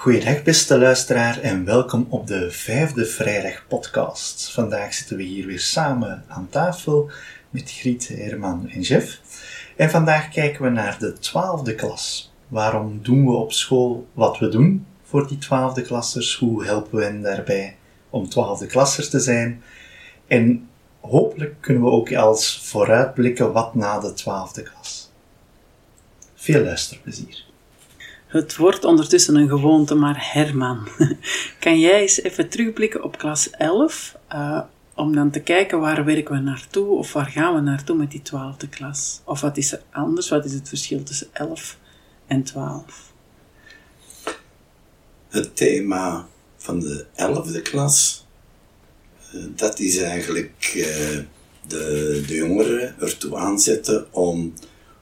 Goedendag beste luisteraar en welkom op de vijfde vrijdag podcast. Vandaag zitten we hier weer samen aan tafel met Griet, Herman en Jeff. En vandaag kijken we naar de twaalfde klas. Waarom doen we op school wat we doen voor die twaalfde klassers? Hoe helpen we hen daarbij om twaalfde klassers te zijn? En hopelijk kunnen we ook als vooruitblikken wat na de twaalfde klas. Veel luisterplezier. Het wordt ondertussen een gewoonte, maar Herman, kan jij eens even terugblikken op klas 11, uh, om dan te kijken waar werken we naartoe of waar gaan we naartoe met die 12e klas? Of wat is er anders? Wat is het verschil tussen 11 en 12? Het thema van de 11e klas, uh, dat is eigenlijk uh, de, de jongeren ertoe aanzetten om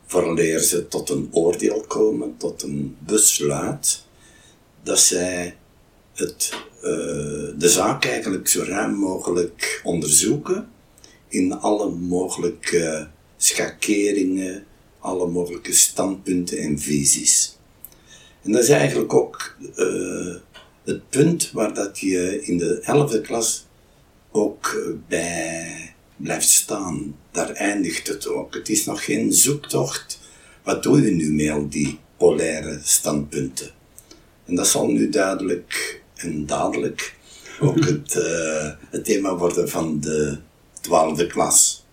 vooraleer ze tot een oordeel komen, tot een besluit, dat zij het, uh, de zaak eigenlijk zo ruim mogelijk onderzoeken in alle mogelijke schakeringen, alle mogelijke standpunten en visies. En dat is eigenlijk ook uh, het punt waar dat je in de 11e klas ook bij blijft staan. Daar eindigt het ook. Het is nog geen zoektocht. Wat doe je nu met al die polaire standpunten? En dat zal nu duidelijk en dadelijk ook het, uh, het thema worden van de twaalfde klas.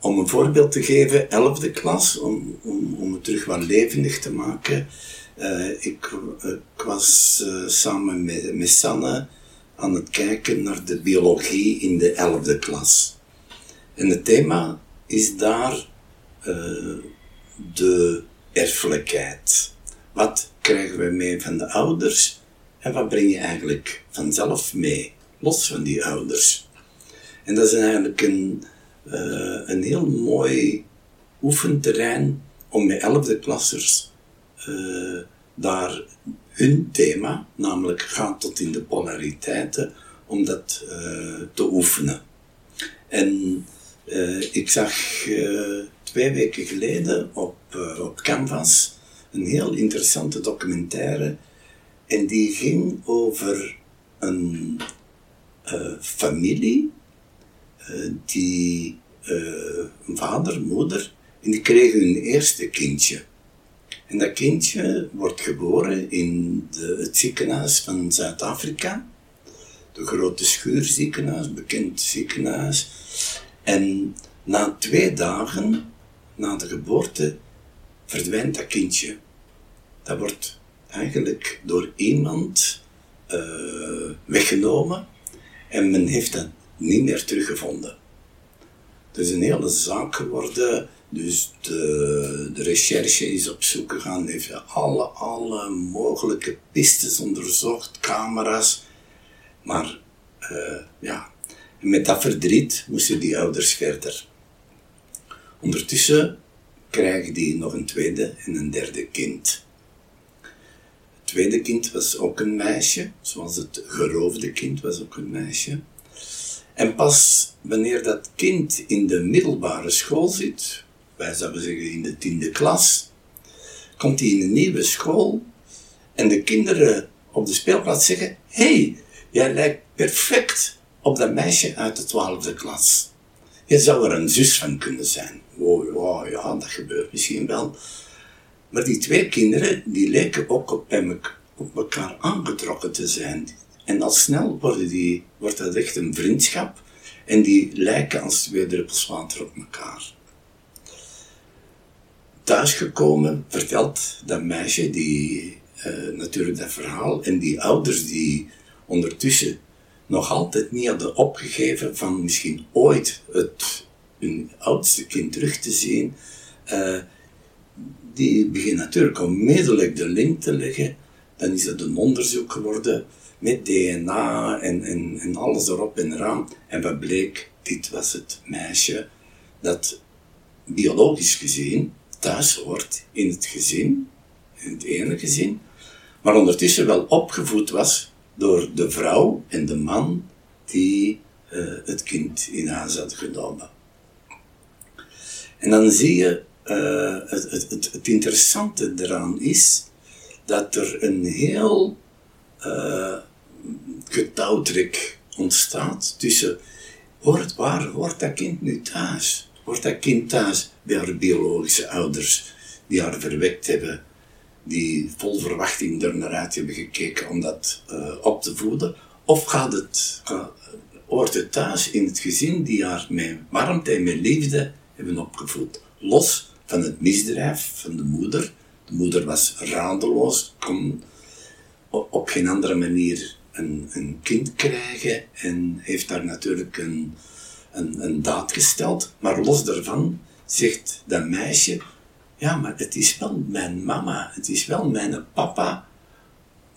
Om een voorbeeld te geven, elfde klas, om, om, om het terug wat levendig te maken. Uh, ik, ik, was uh, samen met, met Sanne aan het kijken naar de biologie in de elfde klas. En het thema is daar uh, de erfelijkheid. Wat krijgen we mee van de ouders en wat breng je eigenlijk vanzelf mee, los van die ouders? En dat is eigenlijk een, uh, een heel mooi oefenterrein om met elfde klassers uh, daar hun thema, namelijk gaat tot in de polariteiten, om dat te oefenen. En uh, ik zag uh, twee weken geleden op, op Canvas een heel interessante documentaire en die ging over een familie die een vader, moeder, en die kregen hun eerste kindje. En dat kindje wordt geboren in de, het ziekenhuis van Zuid-Afrika. De grote schuurziekenhuis, bekend ziekenhuis. En na twee dagen, na de geboorte, verdwijnt dat kindje. Dat wordt eigenlijk door iemand uh, weggenomen en men heeft dat niet meer teruggevonden. Het is een hele zaak geworden dus de, de recherche is op zoek gegaan, heeft alle, alle mogelijke pistes onderzocht, camera's. Maar uh, ja, met dat verdriet moesten die ouders verder. Ondertussen krijgen die nog een tweede en een derde kind. Het tweede kind was ook een meisje, zoals het geroofde kind was ook een meisje. En pas wanneer dat kind in de middelbare school zit, wij zouden zeggen in de tiende klas, komt hij in een nieuwe school en de kinderen op de speelplaats zeggen: hey, jij lijkt perfect op dat meisje uit de twaalfde klas. Je zou er een zus van kunnen zijn. Oh, oh ja, dat gebeurt misschien wel. Maar die twee kinderen, die leken ook op, op elkaar aangetrokken te zijn. En al snel worden die, wordt dat echt een vriendschap. En die lijken als twee druppels water op elkaar thuisgekomen vertelt dat meisje die, uh, natuurlijk dat verhaal en die ouders die ondertussen nog altijd niet hadden opgegeven van misschien ooit het, hun oudste kind terug te zien, uh, die beginnen natuurlijk onmiddellijk de link te leggen. Dan is het een onderzoek geworden met DNA en, en, en alles erop en eraan. En wat bleek? Dit was het meisje dat biologisch gezien thuis hoort in het gezin, in het ene gezin, maar ondertussen wel opgevoed was door de vrouw en de man die uh, het kind in huis had genomen. En dan zie je, uh, het, het, het, interessante eraan is dat er een heel uh, getouwtrek ontstaat tussen hoort, waar hoort dat kind nu thuis? Hoort dat kind thuis bij haar biologische ouders die haar verwekt hebben, die vol verwachting er naar uit hebben gekeken om dat uh, op te voeden? Of gaat het, hoort het thuis in het gezin die haar met warmte en met liefde hebben opgevoed? Los van het misdrijf van de moeder. De moeder was radeloos, kon op geen andere manier een, een kind krijgen en heeft daar natuurlijk een, een, een daad gesteld. Maar los daarvan zegt dat meisje, ja, maar het is wel mijn mama, het is wel mijn papa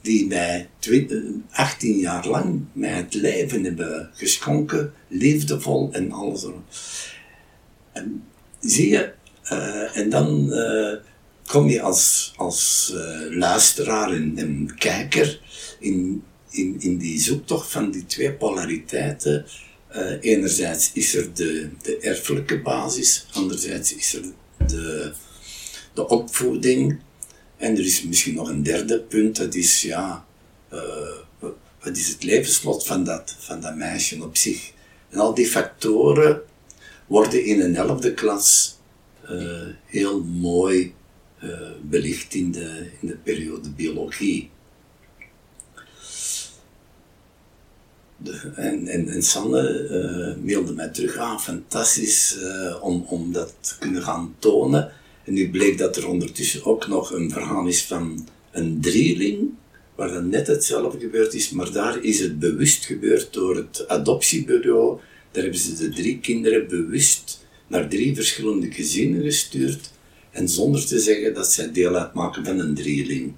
die mij 18 jaar lang mij het leven hebben geschonken, liefdevol en alles. En zie je, uh, en dan uh, kom je als, als luisteraar en, en, kijker in, in, in die zoektocht van die twee polariteiten. enerzijds is er de, de erfelijke basis, anderzijds is er de, de opvoeding. En er is misschien nog een derde punt, dat is ja, wat is het levenslot van dat, van dat meisje op zich. En al die factoren worden in een elfde klas uh, heel mooi uh, belicht in de, in de periode biologie. De, en, en, en Sanne uh, mailde mij terug aan, ah, fantastisch om, om dat te kunnen gaan tonen. En nu bleek dat er ondertussen ook nog een verhaal is van een drieling, waar dan net hetzelfde gebeurd is, maar daar is het bewust gebeurd door het adoptiebureau. Daar hebben ze de drie kinderen bewust naar drie verschillende gezinnen gestuurd en zonder te zeggen dat zij deel uitmaken van een drieling.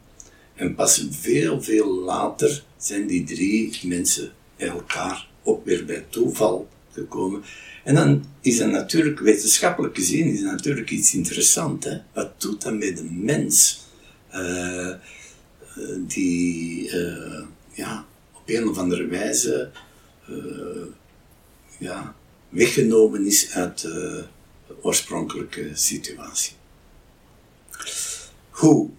En pas veel, veel later zijn die drie mensen elkaar ook weer bij toeval gekomen. En dan is dat natuurlijk, wetenschappelijk gezien, is natuurlijk iets interessants. Hè? Wat doet dat met de mens? Uh, die uh, ja, op een of andere wijze uh, ja, weggenomen is uit de oorspronkelijke situatie. Goed,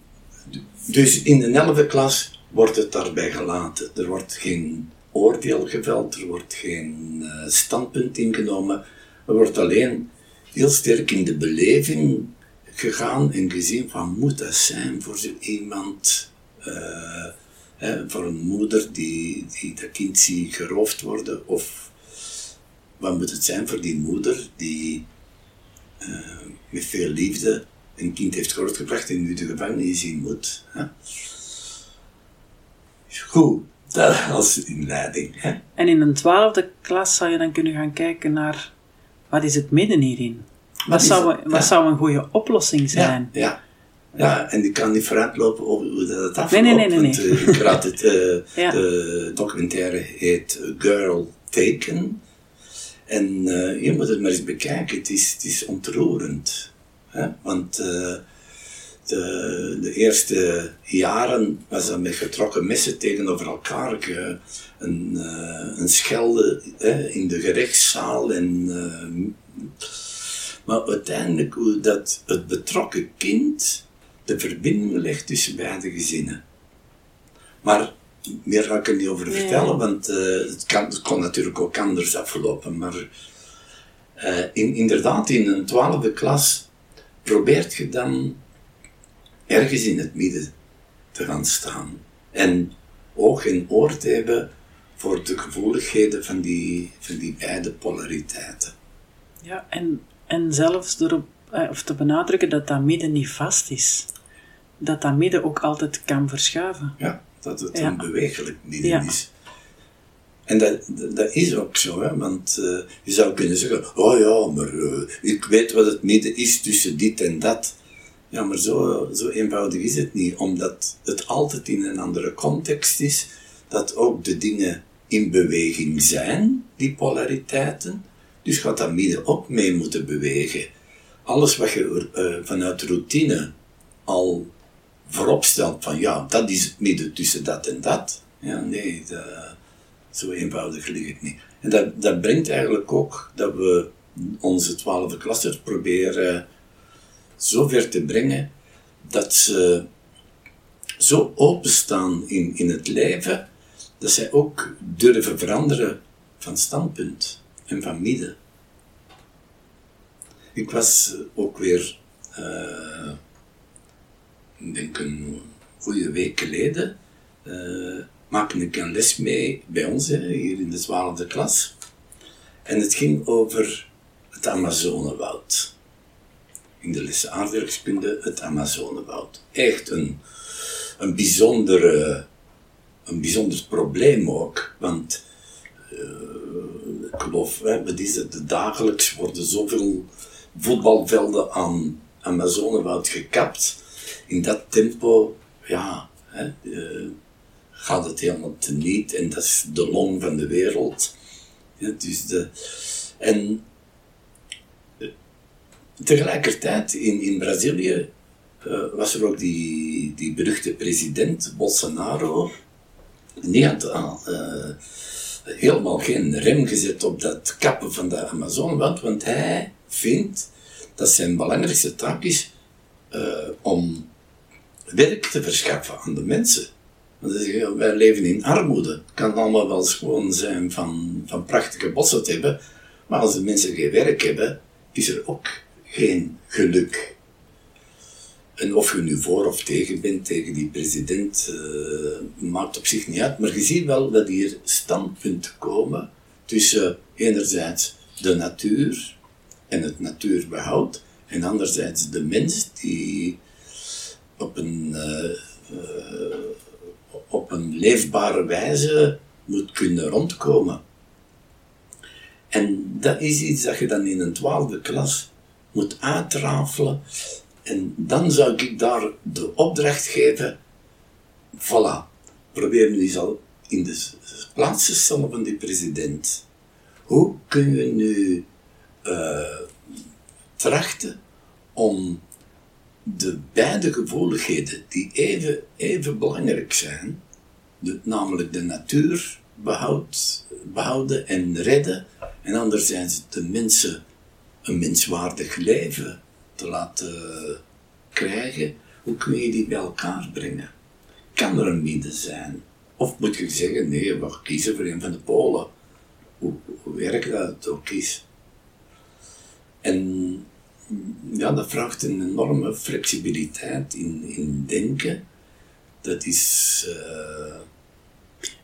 dus in de 11e klas wordt het daarbij gelaten. Er wordt geen oordeel geveld, er wordt geen uh, standpunt ingenomen. Er wordt alleen heel sterk in de beleving gegaan en gezien van moet dat zijn voor zo iemand, uh, hè, voor een moeder die, die dat kind ziet geroofd worden of wat moet het zijn voor die moeder die uh, met veel liefde een kind heeft grootgebracht en nu de gevangenis zien moet. Hè? Goed, dat als inleiding. Hè? En in een twaalfde klas zou je dan kunnen gaan kijken naar wat is het midden hierin? Wat, wat zou, wat zou een goede oplossing zijn? Ja, ja. Ja, en ik kan niet vooruitlopen over hoe dat afloopt. Nee, nee, nee. nee, nee. Want, uh, ik raad het, uh, ja. de documentaire heet Girl Taken. En uh, je moet het maar eens bekijken, het is, het is ontroerend. Hè? Want uh, de, de, eerste jaren was dat met getrokken messen tegenover elkaar. Een, uh, een schelde hè, in de gerechtszaal. En, maar uiteindelijk hoe dat het betrokken kind de verbinding legt tussen beide gezinnen. Maar meer ga ik er niet over vertellen, want uh, het, kan, het kon natuurlijk ook anders aflopen. Maar uh, in, inderdaad, in een twaalfde klas probeert je dan ergens in het midden te gaan staan. En oog en oor te hebben voor de gevoeligheden van die, van die beide polariteiten. Ja, en, en zelfs door eh, of te benadrukken dat dat midden niet vast is. Dat dat midden ook altijd kan verschuiven. Ja dat het een bewegelijk midden is. En dat, dat, is ook zo, hè? want uh, je zou kunnen zeggen, oh ja, maar uh, ik weet wat het midden is tussen dit en dat. Ja, maar zo, zo eenvoudig is het niet, omdat het altijd in een andere context is, dat ook de dingen in beweging zijn, die polariteiten. Dus gaat dat midden ook mee moeten bewegen. Alles wat je uh, vanuit routine al voorop stelt van ja, dat is het midden tussen dat en dat. Ja, nee, zo eenvoudig ligt het niet. En dat, dat brengt eigenlijk ook dat we onze twaalfde klassers proberen zover te brengen dat ze zo openstaan in, in het leven, dat zij ook durven veranderen van standpunt en van midden. Ik was ook weer, uh, ik denk een goede week geleden, uh, maakte ik een les mee bij ons, hier in de twaalfde klas. En het ging over het Amazonewoud. In de aardrijkskunde het Amazonewoud. Echt een, een, bijzondere, een bijzonder probleem ook, want uh, ik geloof, hè, wat is dagelijks worden zoveel voetbalvelden aan Amazonewoud gekapt. In dat tempo, ja, hè, uh, gaat het helemaal teniet en dat is de long van de wereld. Ja, dus de, en eh, tegelijkertijd in, in Brazilië uh, was er ook die, die beruchte president Bolsonaro. Die had uh, helemaal geen rem gezet op dat kappen van de Amazone, want hij vindt dat zijn belangrijkste taak is om werk te verschaffen aan de mensen. Want wij leven in armoede. Het kan allemaal wel gewoon zijn van, van prachtige bossen te hebben, maar als de mensen geen werk hebben, is er ook geen geluk. En of je nu voor of tegen bent, tegen die president, uh, maakt op zich niet uit. Maar je ziet wel dat hier standpunten komen tussen enerzijds de natuur en het natuurbehoud, en anderzijds de mens die op een uh, op een leefbare wijze moet kunnen rondkomen. En dat is iets dat je dan in een twaalfde klas moet uitrafelen. En dan zou ik daar de opdracht geven, voilà, probeer nu eens al in de plaats te stellen van die president. Hoe kun je nu uh, trachten om de beide gevoeligheden die even, even belangrijk zijn, namelijk de natuur behoud, behouden en redden, en anderzijds de mensen een menswaardig leven te laten krijgen, hoe kun je die bij elkaar brengen? Kan er een midden zijn? Of moet je zeggen, nee, we kiezen voor een van de polen. Hoe, hoe werkt dat ook is? En ja, dat vraagt een enorme flexibiliteit in, in denken. Dat is. Uh...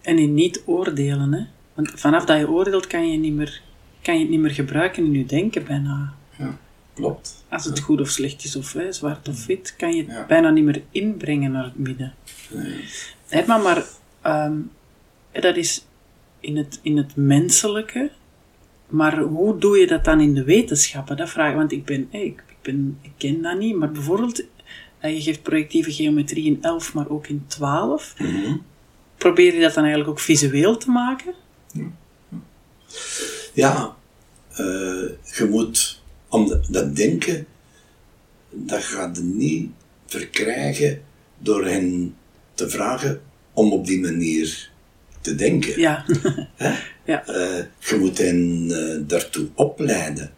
En in niet oordelen, hè? Want vanaf dat je oordeelt, kan je, niet meer, kan je het niet meer gebruiken in je denken bijna. Ja, klopt. Als het goed of slecht is, of hè, zwart of wit, kan je het bijna niet meer inbrengen naar het midden. Nee. Herman, maar um, dat is in het, in het menselijke, maar hoe doe je dat dan in de wetenschappen? Dat vraag ik, want ik ben, ik, ik, ben, ik ken dat niet, maar bijvoorbeeld, eh, je geeft projectieve geometrie in 11, maar ook in 12. Mm Probeer je dat dan eigenlijk ook visueel te maken? Ja, uh, je moet, om dat denken, dat gaat je niet verkrijgen door hen te vragen om op die manier te denken. Ja. ja. Uh, je moet hen uh, daartoe opleiden.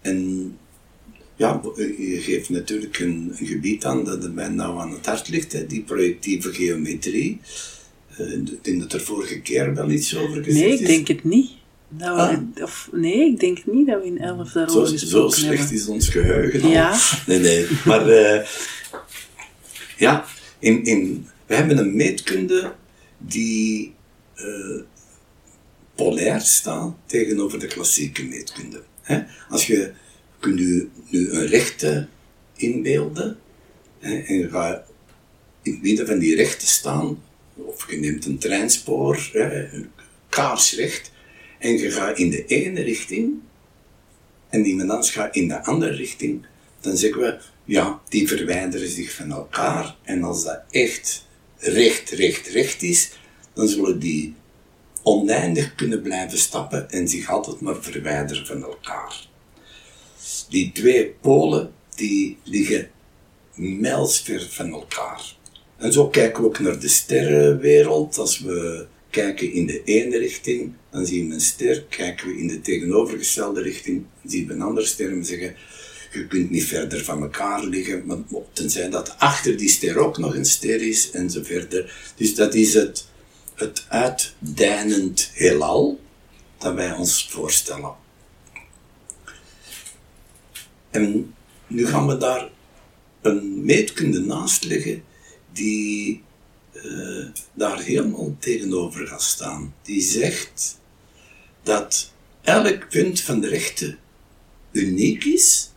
En ja, je geeft natuurlijk een, een gebied aan dat mij nou aan het hart ligt, hè, die projectieve geometrie. Uh, ik denk dat er vorige keer wel iets over gezegd is. Nee, ik denk het niet. Nou, ah. of, nee, ik denk niet dat we in 11 daarover zo, gesproken Zo slecht hebben. is ons geheugen al. Ja. Nee, nee. Maar ja, in, in, we hebben een meetkunde die uh, polair staan tegenover de klassieke meetkunde. Hè? Als je kunt nu, nu een rechte inbeelden hè, en je gaat in het midden van die rechte staan, of je neemt een treinspoor, hè, kaarsrecht, en je gaat in de ene richting en die menans gaat in de andere richting, dan zeggen we, ja, die verwijderen zich van elkaar. En als dat echt recht, recht, recht is, dan zullen die oneindig kunnen blijven stappen en zich altijd maar verwijderen van elkaar. Die twee polen, die liggen mijlsver van elkaar. En zo kijken we ook naar de sterrenwereld. Als we kijken in de ene richting, dan zien we een ster. Kijken we in de tegenovergestelde richting, dan zien we een andere ster. En zeggen, je kunt niet verder van elkaar liggen, maar tenzij dat achter die ster ook nog een ster is en zo verder. Dus dat is het, het uitdijnend heelal dat wij ons voorstellen. En nu gaan we daar een meetkunde naast leggen die uh, daar helemaal tegenover gaat staan. Die zegt dat elk punt van de rechte uniek is,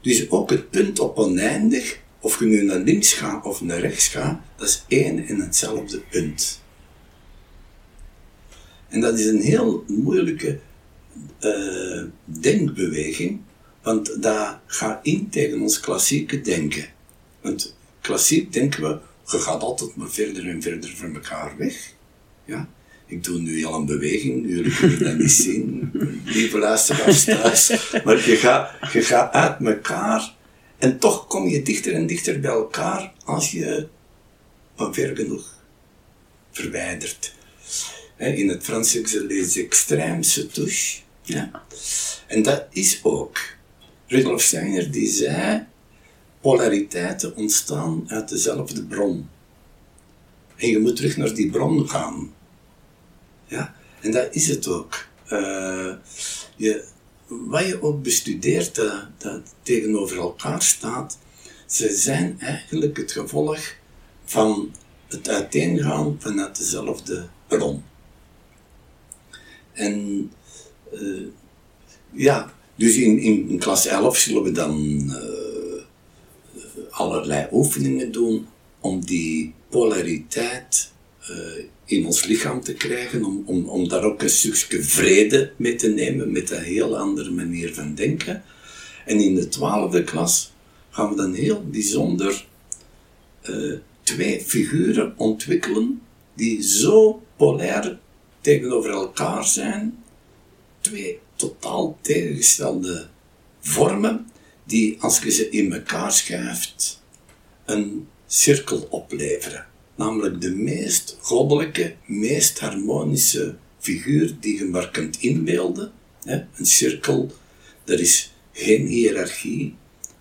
dus ook het punt op oneindig, of je nu naar links gaat of naar rechts gaat, dat is één en hetzelfde punt. En dat is een heel moeilijke uh, denkbeweging, want dat gaat in tegen ons klassieke denken. Want klassiek denken we, je gaat altijd maar verder en verder van elkaar weg. Ja? Ik doe nu al een beweging, jullie kunnen dat niet zien, lieve luisteraars thuis. Maar je gaat, je gaat uit elkaar en toch kom je dichter en dichter bij elkaar als je van ver genoeg verwijdert. In het Frans ze les extrêmes touche. Ja. En dat is ook. Rudolf Steiner die zei, polariteiten ontstaan uit dezelfde bron. En je moet terug naar die bron gaan. Ja? En dat is het ook. Uh, je, wat je ook bestudeert, dat, tegenover elkaar staat, ze zijn eigenlijk het gevolg van het uiteengaan vanuit dezelfde bron. En uh, ja, dus in, in, klas 11 zullen we dan uh, allerlei oefeningen doen om die polariteit uh, in ons lichaam te krijgen, om, om, om daar ook een stukje vrede mee te nemen met een heel andere manier van denken. En in de twaalfde klas gaan we dan heel bijzonder uh, twee figuren ontwikkelen die zo polair tegenover elkaar zijn, twee totaal tegengestelde vormen, die als je ze in elkaar schuift, een cirkel opleveren. Namelijk de meest goddelijke, meest harmonische figuur die je maar kunt inbeelden. Een cirkel, er is geen hiërarchie,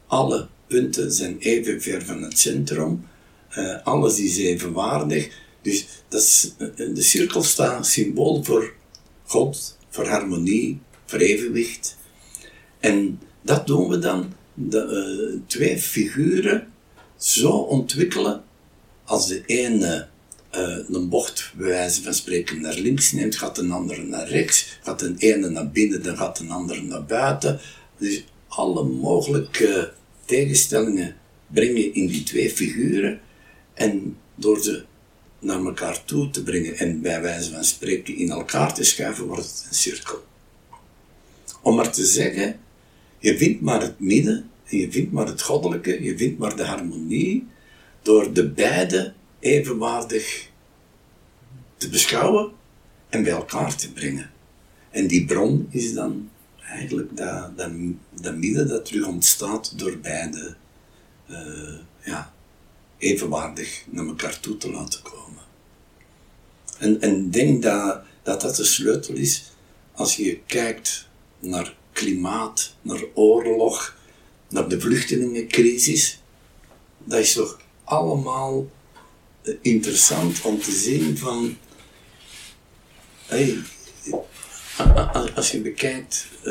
alle punten zijn even ver van het centrum, uh, alles is evenwaardig. Dus dat is, eh, de cirkel staat symbool voor God, voor harmonie, voor evenwicht. En dat doen we dan, de uh, twee figuren zo ontwikkelen als de ene uh, een bocht, bij wijze van spreken, naar links neemt, gaat de andere naar rechts. Gaat de ene naar binnen, dan gaat de andere naar buiten. Dus alle mogelijke tegenstellingen breng je in die twee figuren. En door ze naar elkaar toe te brengen en bij wijze van spreken in elkaar te schuiven, wordt het een cirkel. Om maar te zeggen, je vindt maar het midden, en je vindt maar het goddelijke, je vindt maar de harmonie, door de beide evenwaardig te beschouwen en bij elkaar te brengen. En die bron is dan eigenlijk dat, dat, dat midden dat terug ontstaat door beide uh, ja, evenwaardig naar elkaar toe te laten komen. En, en ik denk dat, dat dat de sleutel is als je kijkt naar klimaat, naar oorlog, naar de vluchtelingencrisis. Dat is toch allemaal eh, interessant om te zien van, hey, als je bekijkt, uh,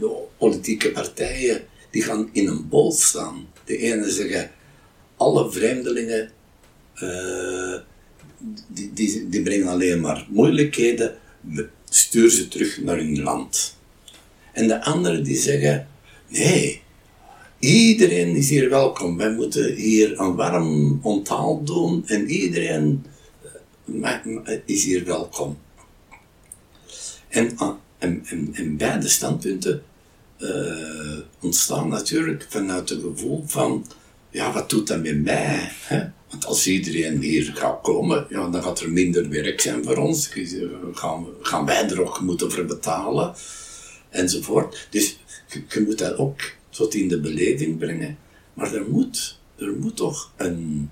de politieke partijen, die gaan in een bol staan. De ene zeggen, alle vreemdelingen, die, die, die brengen alleen maar moeilijkheden, stuur ze terug naar hun land. En de anderen die zeggen, nee, Iedereen is hier welkom. Wij moeten hier een warm onthaal doen en iedereen eh, is hier welkom. En, ah, en, en, en beide standpunten uh, ontstaan natuurlijk vanuit het gevoel van, ja, wat doet dat met mij? Hè? Want als iedereen hier gaat komen, ja, dan gaat er minder werk zijn voor ons. Gaan, gaan wij er ook moeten voor betalen, enzovoort. Dus je, moet dat ook tot in de beleving brengen. Maar er moet, er moet toch een,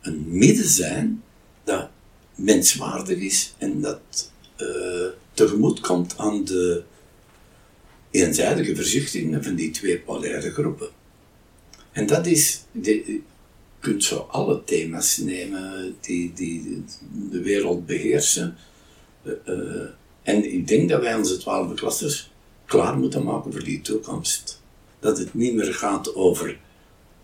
een midden zijn dat menswaardig is en dat uh, tegemoet komt aan de eenzijdige verzuchtingen van die twee polaire groepen. En dat is, je kunt zo alle thema's nemen die, die de wereld beheersen. Uh, uh, en ik denk dat wij onze twaalfde klassers klaar moeten maken voor die toekomst. Dat het niet meer gaat over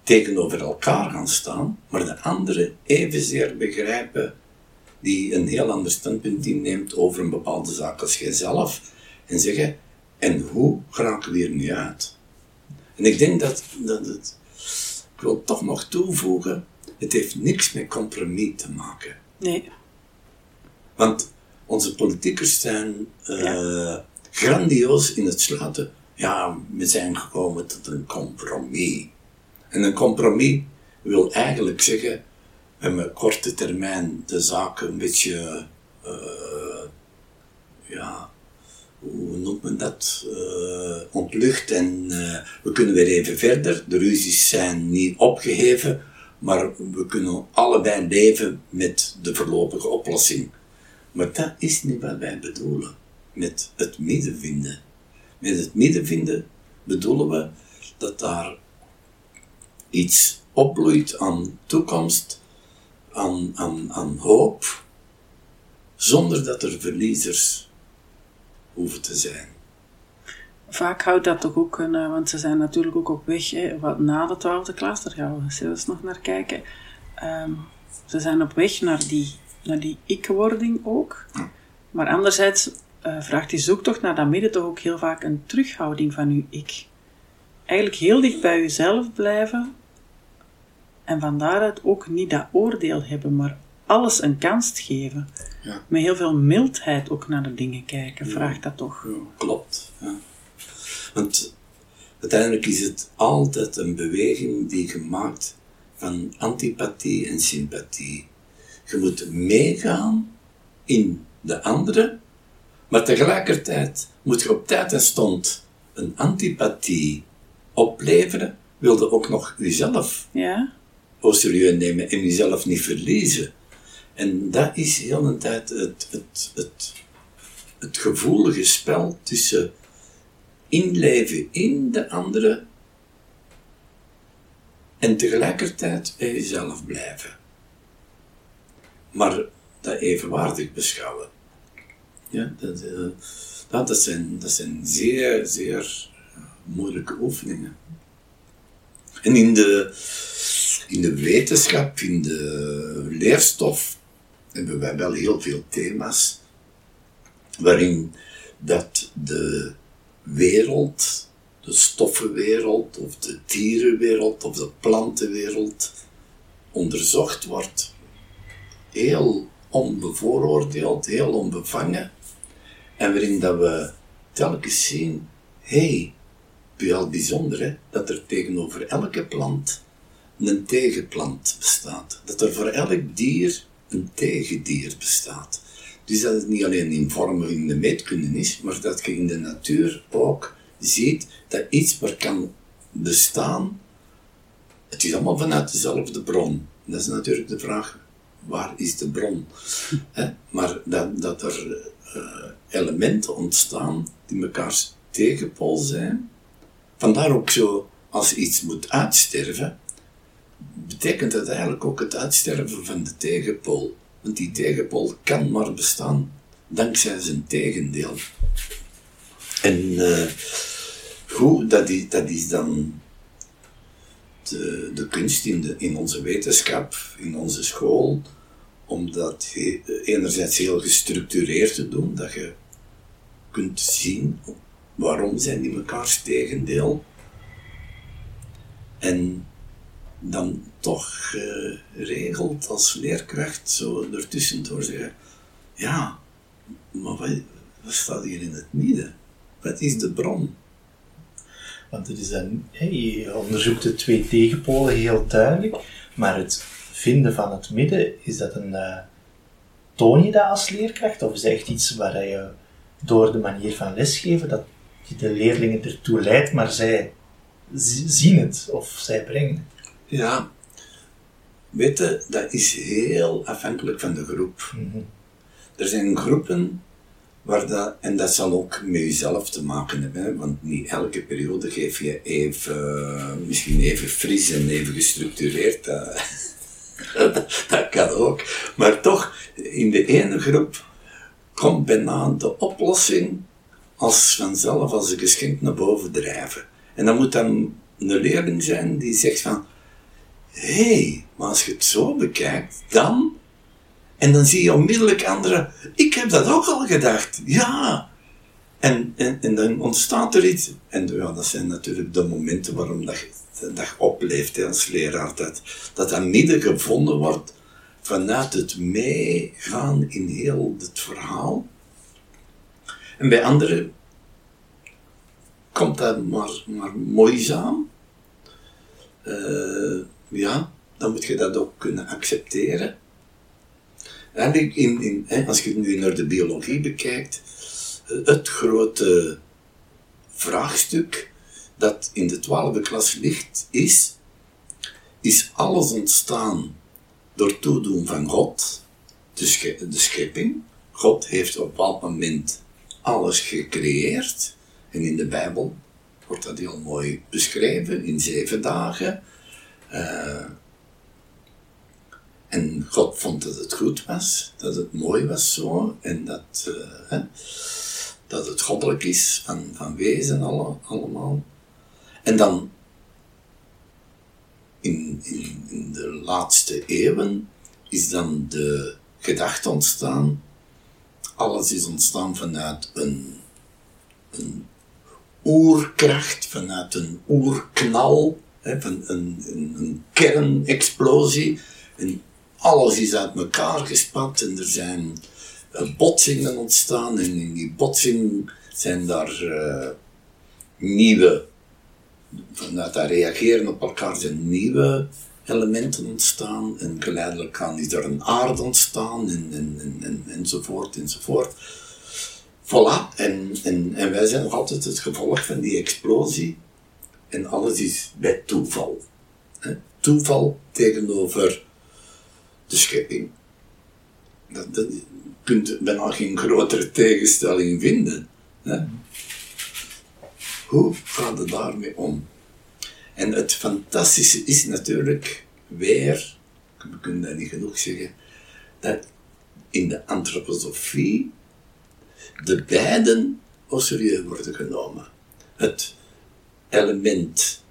tegenover elkaar gaan staan, maar de anderen evenzeer begrijpen die een heel ander standpunt inneemt over een bepaalde zaak als jijzelf en zeggen, en hoe geraken we hier nu uit? En ik denk dat, dat het, ik wil toch nog toevoegen, het heeft niks met compromis te maken. Nee. Want onze politiekers zijn uh, grandioos in het sluiten. Ja, we zijn gekomen tot een compromis. En een compromis wil eigenlijk zeggen, we hebben korte termijn de zaken een beetje, uh, ja, hoe noemt men dat, uh, ontlucht en uh, we kunnen weer even verder. De ruzies zijn niet opgeheven, maar we kunnen allebei leven met de voorlopige oplossing. Maar dat is niet wat wij bedoelen met het midden vinden. Met het midden vinden bedoelen we dat daar iets opbloeit aan toekomst, aan, aan, aan hoop, zonder dat er verliezers hoeven te zijn. Vaak houdt dat toch ook, een, want ze zijn natuurlijk ook op weg, wat na de twaalfde klas, daar gaan we zelfs nog naar kijken. Um, ze zijn op weg naar die, naar die ik-wording ook. Maar anderzijds uh, vraagt die zoektocht naar dat midden toch ook heel vaak een terughouding van uw ik. Eigenlijk heel dicht bij uzelf blijven en van daaruit ook niet dat oordeel hebben, maar alles een kans geven. Ja. Met heel veel mildheid ook naar de dingen kijken, vraagt dat toch? Ja, klopt. Want uiteindelijk is het altijd een beweging die gemaakt van antipathie en sympathie. Je moet meegaan in de andere, maar tegelijkertijd moet je op tijd en stond een antipathie opleveren, wilde ook nog jezelf ja. au serieus nemen en jezelf niet verliezen. En dat is heel een tijd het, het, het, het gevoelige spel tussen inleven in de andere en tegelijkertijd bij jezelf blijven. Maar dat evenwaardig beschouwen. Ja, dat, uh, dat, zijn, dat zijn zeer, zeer moeilijke oefeningen. En in de, in de wetenschap, in de leerstof, hebben wij wel heel veel thema's waarin dat de wereld, de stoffenwereld, of de dierenwereld, of de plantenwereld onderzocht wordt. Heel onbevooroordeeld, heel onbevangen. En waarin dat we telkens zien, hé, hey, wel bijzonder dat er tegenover elke plant een tegenplant bestaat. Dat er voor elk dier een tegendier bestaat. Dus dat het niet alleen in vormen in de meetkunde is, maar dat je in de natuur ook ziet dat iets maar kan bestaan. Het is allemaal vanuit dezelfde bron. Dat is natuurlijk de vraag, waar is de bron? maar dat, dat er uh, elementen ontstaan die elkaars tegenpol zijn. Vandaar ook zo, als iets moet uitsterven, betekent dat eigenlijk ook het uitsterven van de tegenpool. Want die tegenpool kan maar bestaan dankzij zijn tegendeel. En uh, hoe, dat is, dat is dan de, de kunst in, de, in onze wetenschap, in onze school, om dat enerzijds heel gestructureerd te doen, dat je kunt zien waarom zijn die mekaars tegendeel. En dan toch geregeld als leerkracht zo ertussen door zeggen, ja, maar wat, wat staat hier in het midden? Wat is de bron? Want het is een, je onderzoekt de twee tegenpolen heel duidelijk, maar het vinden van het midden, is dat een, uh, toon je dat als leerkracht? Of is dat echt iets waar je door de manier van lesgeven, dat je de leerlingen ertoe leidt, maar zij zien het of zij brengen het? Ja, weet dat is heel afhankelijk van de groep. Mhm. Er zijn groepen Waar dat, en dat zal ook met jezelf te maken hebben, want niet elke periode geef je even, misschien even fris en even gestructureerd. Dat, dat kan ook. Maar toch, in de ene groep komt bijna de oplossing als vanzelf als een geschenk naar boven drijven. En dan moet dan een leerling zijn die zegt van, hé, hey, maar als je het zo bekijkt, dan... En dan zie je onmiddellijk anderen, ik heb dat ook al gedacht, ja. En, en, en dan ontstaat er iets. En ja, dat zijn natuurlijk de momenten waarom dat dat opleeft als leraar. Dat, dat dat midden gevonden wordt vanuit het meegaan in heel het verhaal. En bij anderen komt dat maar, maar moeizaam. Uh, ja, dan moet je dat ook kunnen accepteren. En in, in, als je nu naar de biologie bekijkt, het grote vraagstuk dat in de twaalfde klas ligt, is, is alles ontstaan door toedoen van God, de, de schepping. God heeft op een bepaald moment alles gecreëerd. En in de Bijbel wordt dat heel mooi beschreven in zeven dagen. Uh, en God vond dat het goed was, dat het mooi was zo, en dat, uh, hè, dat het goddelijk is van, van wezen alle, allemaal. En dan in, in, de laatste eeuwen is dan de gedachte ontstaan, alles is ontstaan vanuit een, een oerkracht, vanuit een oerknal, hè, van een, een, een kernexplosie. En alles is uit elkaar gespat en er zijn uh, botsingen ontstaan. En in die botsing zijn daar uh, nieuwe, vanuit dat reageren op elkaar zijn nieuwe elementen ontstaan. En geleidelijk aan is er een aarde ontstaan en, en, en, en, enzovoort enzovoort. Voilà, en, en, en wij zijn nog altijd het gevolg van die explosie. En alles is bij toeval. Toeval tegenover de schepping. Dat, dat, je kunt bijna geen grotere tegenstelling vinden. Hè? Hoe gaat het daarmee om? En het fantastische is natuurlijk weer, we kunnen dat niet genoeg zeggen, dat in de antroposofie de beiden au serieus worden genomen. Het element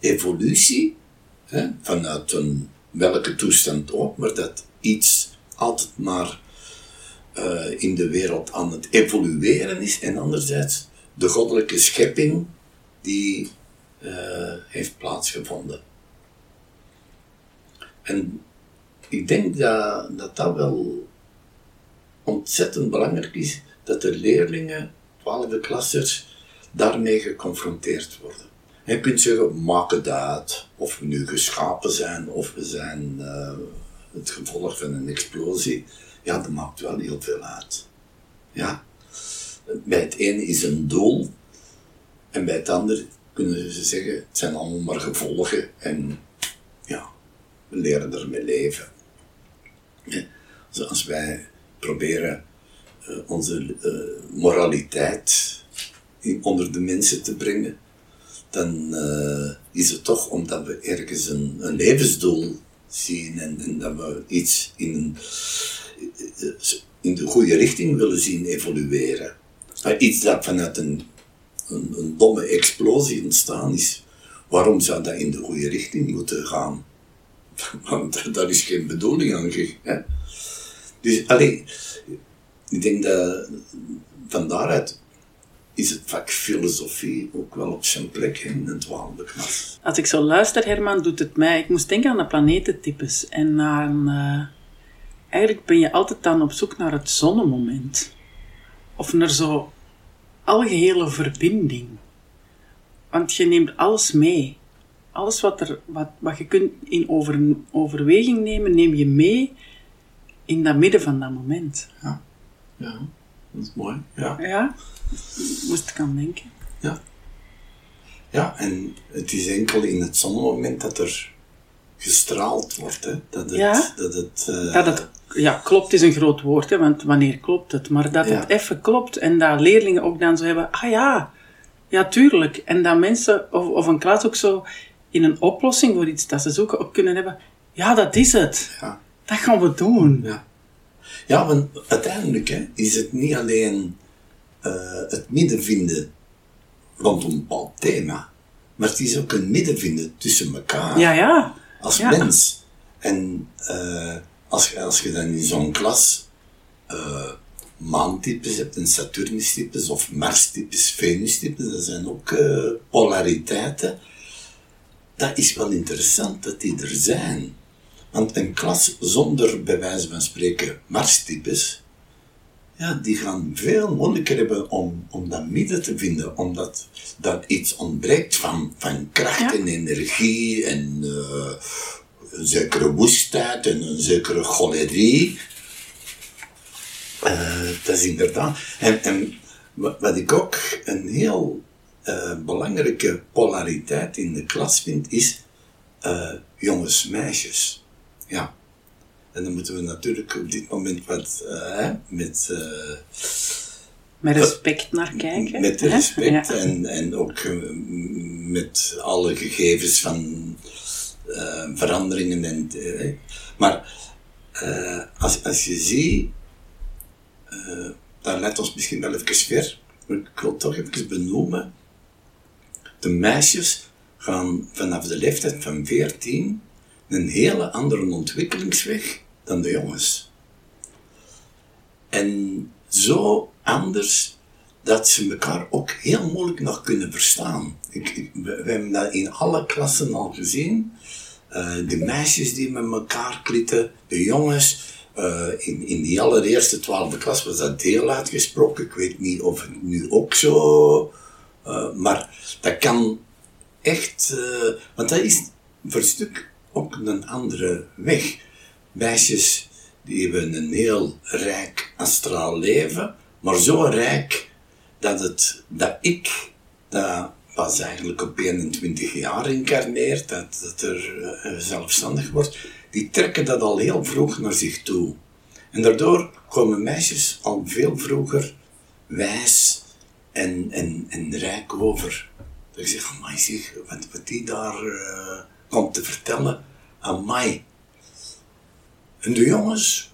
evolutie, hè, vanuit een welke toestand ook, maar dat iets altijd maar uh, in de wereld aan het evolueren is, en anderzijds de goddelijke schepping die uh, heeft plaatsgevonden. En ik denk dat, dat dat wel ontzettend belangrijk is, dat de leerlingen, twaalfde klassers, daarmee geconfronteerd worden. Je kunt zeggen, maak het uit, of we nu geschapen zijn, of we zijn uh, het gevolg van een explosie. Ja, dat maakt wel heel veel uit. Ja. Bij het ene is een doel, en bij het andere kunnen ze zeggen, het zijn allemaal maar gevolgen, en ja, we leren ermee leven. Ja. Als wij proberen uh, onze uh, moraliteit onder de mensen te brengen, dan uh, is het toch omdat we ergens een, een levensdoel zien en, en, dat we iets in, in de goede richting willen zien evolueren. Maar iets dat vanuit een, een, een domme explosie ontstaan is, waarom zou dat in de goede richting moeten gaan? Want daar is geen bedoeling aan gegeven. Dus alleen, ik denk dat van daaruit is het vak filosofie ook wel op zijn plek in een twaalfde klas. Als ik zo luister, Herman, doet het mij... Ik moest denken aan de planetentypes en aan... Uh, eigenlijk ben je altijd dan op zoek naar het zonnemoment. Of naar zo algehele verbinding. Want je neemt alles mee. Alles wat, er, wat, wat je kunt in over, overweging nemen, neem je mee in dat midden van dat moment. Ja, ja dat is mooi. Ja. ja, moest ik aan denken. Ja. Ja, en het is enkel in het zonnemoment dat er gestraald wordt. Hè? Dat het, ja? dat het, uh, dat het ja, klopt is een groot woord, hè, want wanneer klopt het? Maar dat Ja. het even klopt en dat leerlingen ook dan zo hebben, ah ja, ja, tuurlijk. En dat mensen, of, of een klas ook zo in een oplossing voor iets dat ze zoeken, ook kunnen hebben, ja, dat is het. Ja. Dat gaan we doen. Ja. Ja, want uiteindelijk hè, is het niet alleen eh, het midden vinden rondom een bepaald thema, maar het is ook een midden vinden tussen elkaar Ja, ja. als ja. mens. En eh, als, je- als je dan in zo'n klas eh maantypes hebt en Saturnus-types of Mars-types, Venus-types, dat zijn ook eh, polariteiten. Dat is wel interessant dat die er zijn. Want een klas zonder, bij wijze van spreken, Mars-types, ja, die gaan veel moeilijker hebben om, om dat midden te vinden, omdat dat iets ontbreekt van, van kracht Ja. en energie en eh, een zekere woestheid en een zekere cholerie. Eh, dat is inderdaad. En, en wat, ik ook een heel eh, belangrijke polariteit in de klas vind, is eh, jongens-meisjes. Ja. En dan moeten we natuurlijk op dit moment wat eh, met, eh, Met respect naar kijken. met respect Ja. en, en ook eh, met alle gegevens van veranderingen. En, maar als, als je ziet, dat leidt ons misschien wel even ver, maar ik wil toch even benoemen. De meisjes gaan vanaf de leeftijd van 14 een hele andere ontwikkelingsweg dan de jongens. En zo anders dat ze elkaar ook heel moeilijk nog kunnen verstaan. Ik, we, hebben dat in alle klassen al gezien. Eh, de meisjes die met elkaar klitten, de jongens. Eh, in, in die allereerste twaalfde klas was dat heel uitgesproken. Ik weet niet of het nu ook zo... eh, maar dat kan echt... want dat is voor een stuk ook een andere weg. Meisjes die hebben een heel rijk astraal leven, maar zo rijk dat, het, dat ik, dat pas eigenlijk op 21 jaar incarneert, dat, dat er eh, zelfstandig wordt, die trekken dat al heel vroeg naar zich toe. En daardoor komen meisjes al veel vroeger wijs en, en, en rijk over. Dat ik zeg, amai zeg, wat, wat die daar eh, komt te vertellen, amai. En de jongens,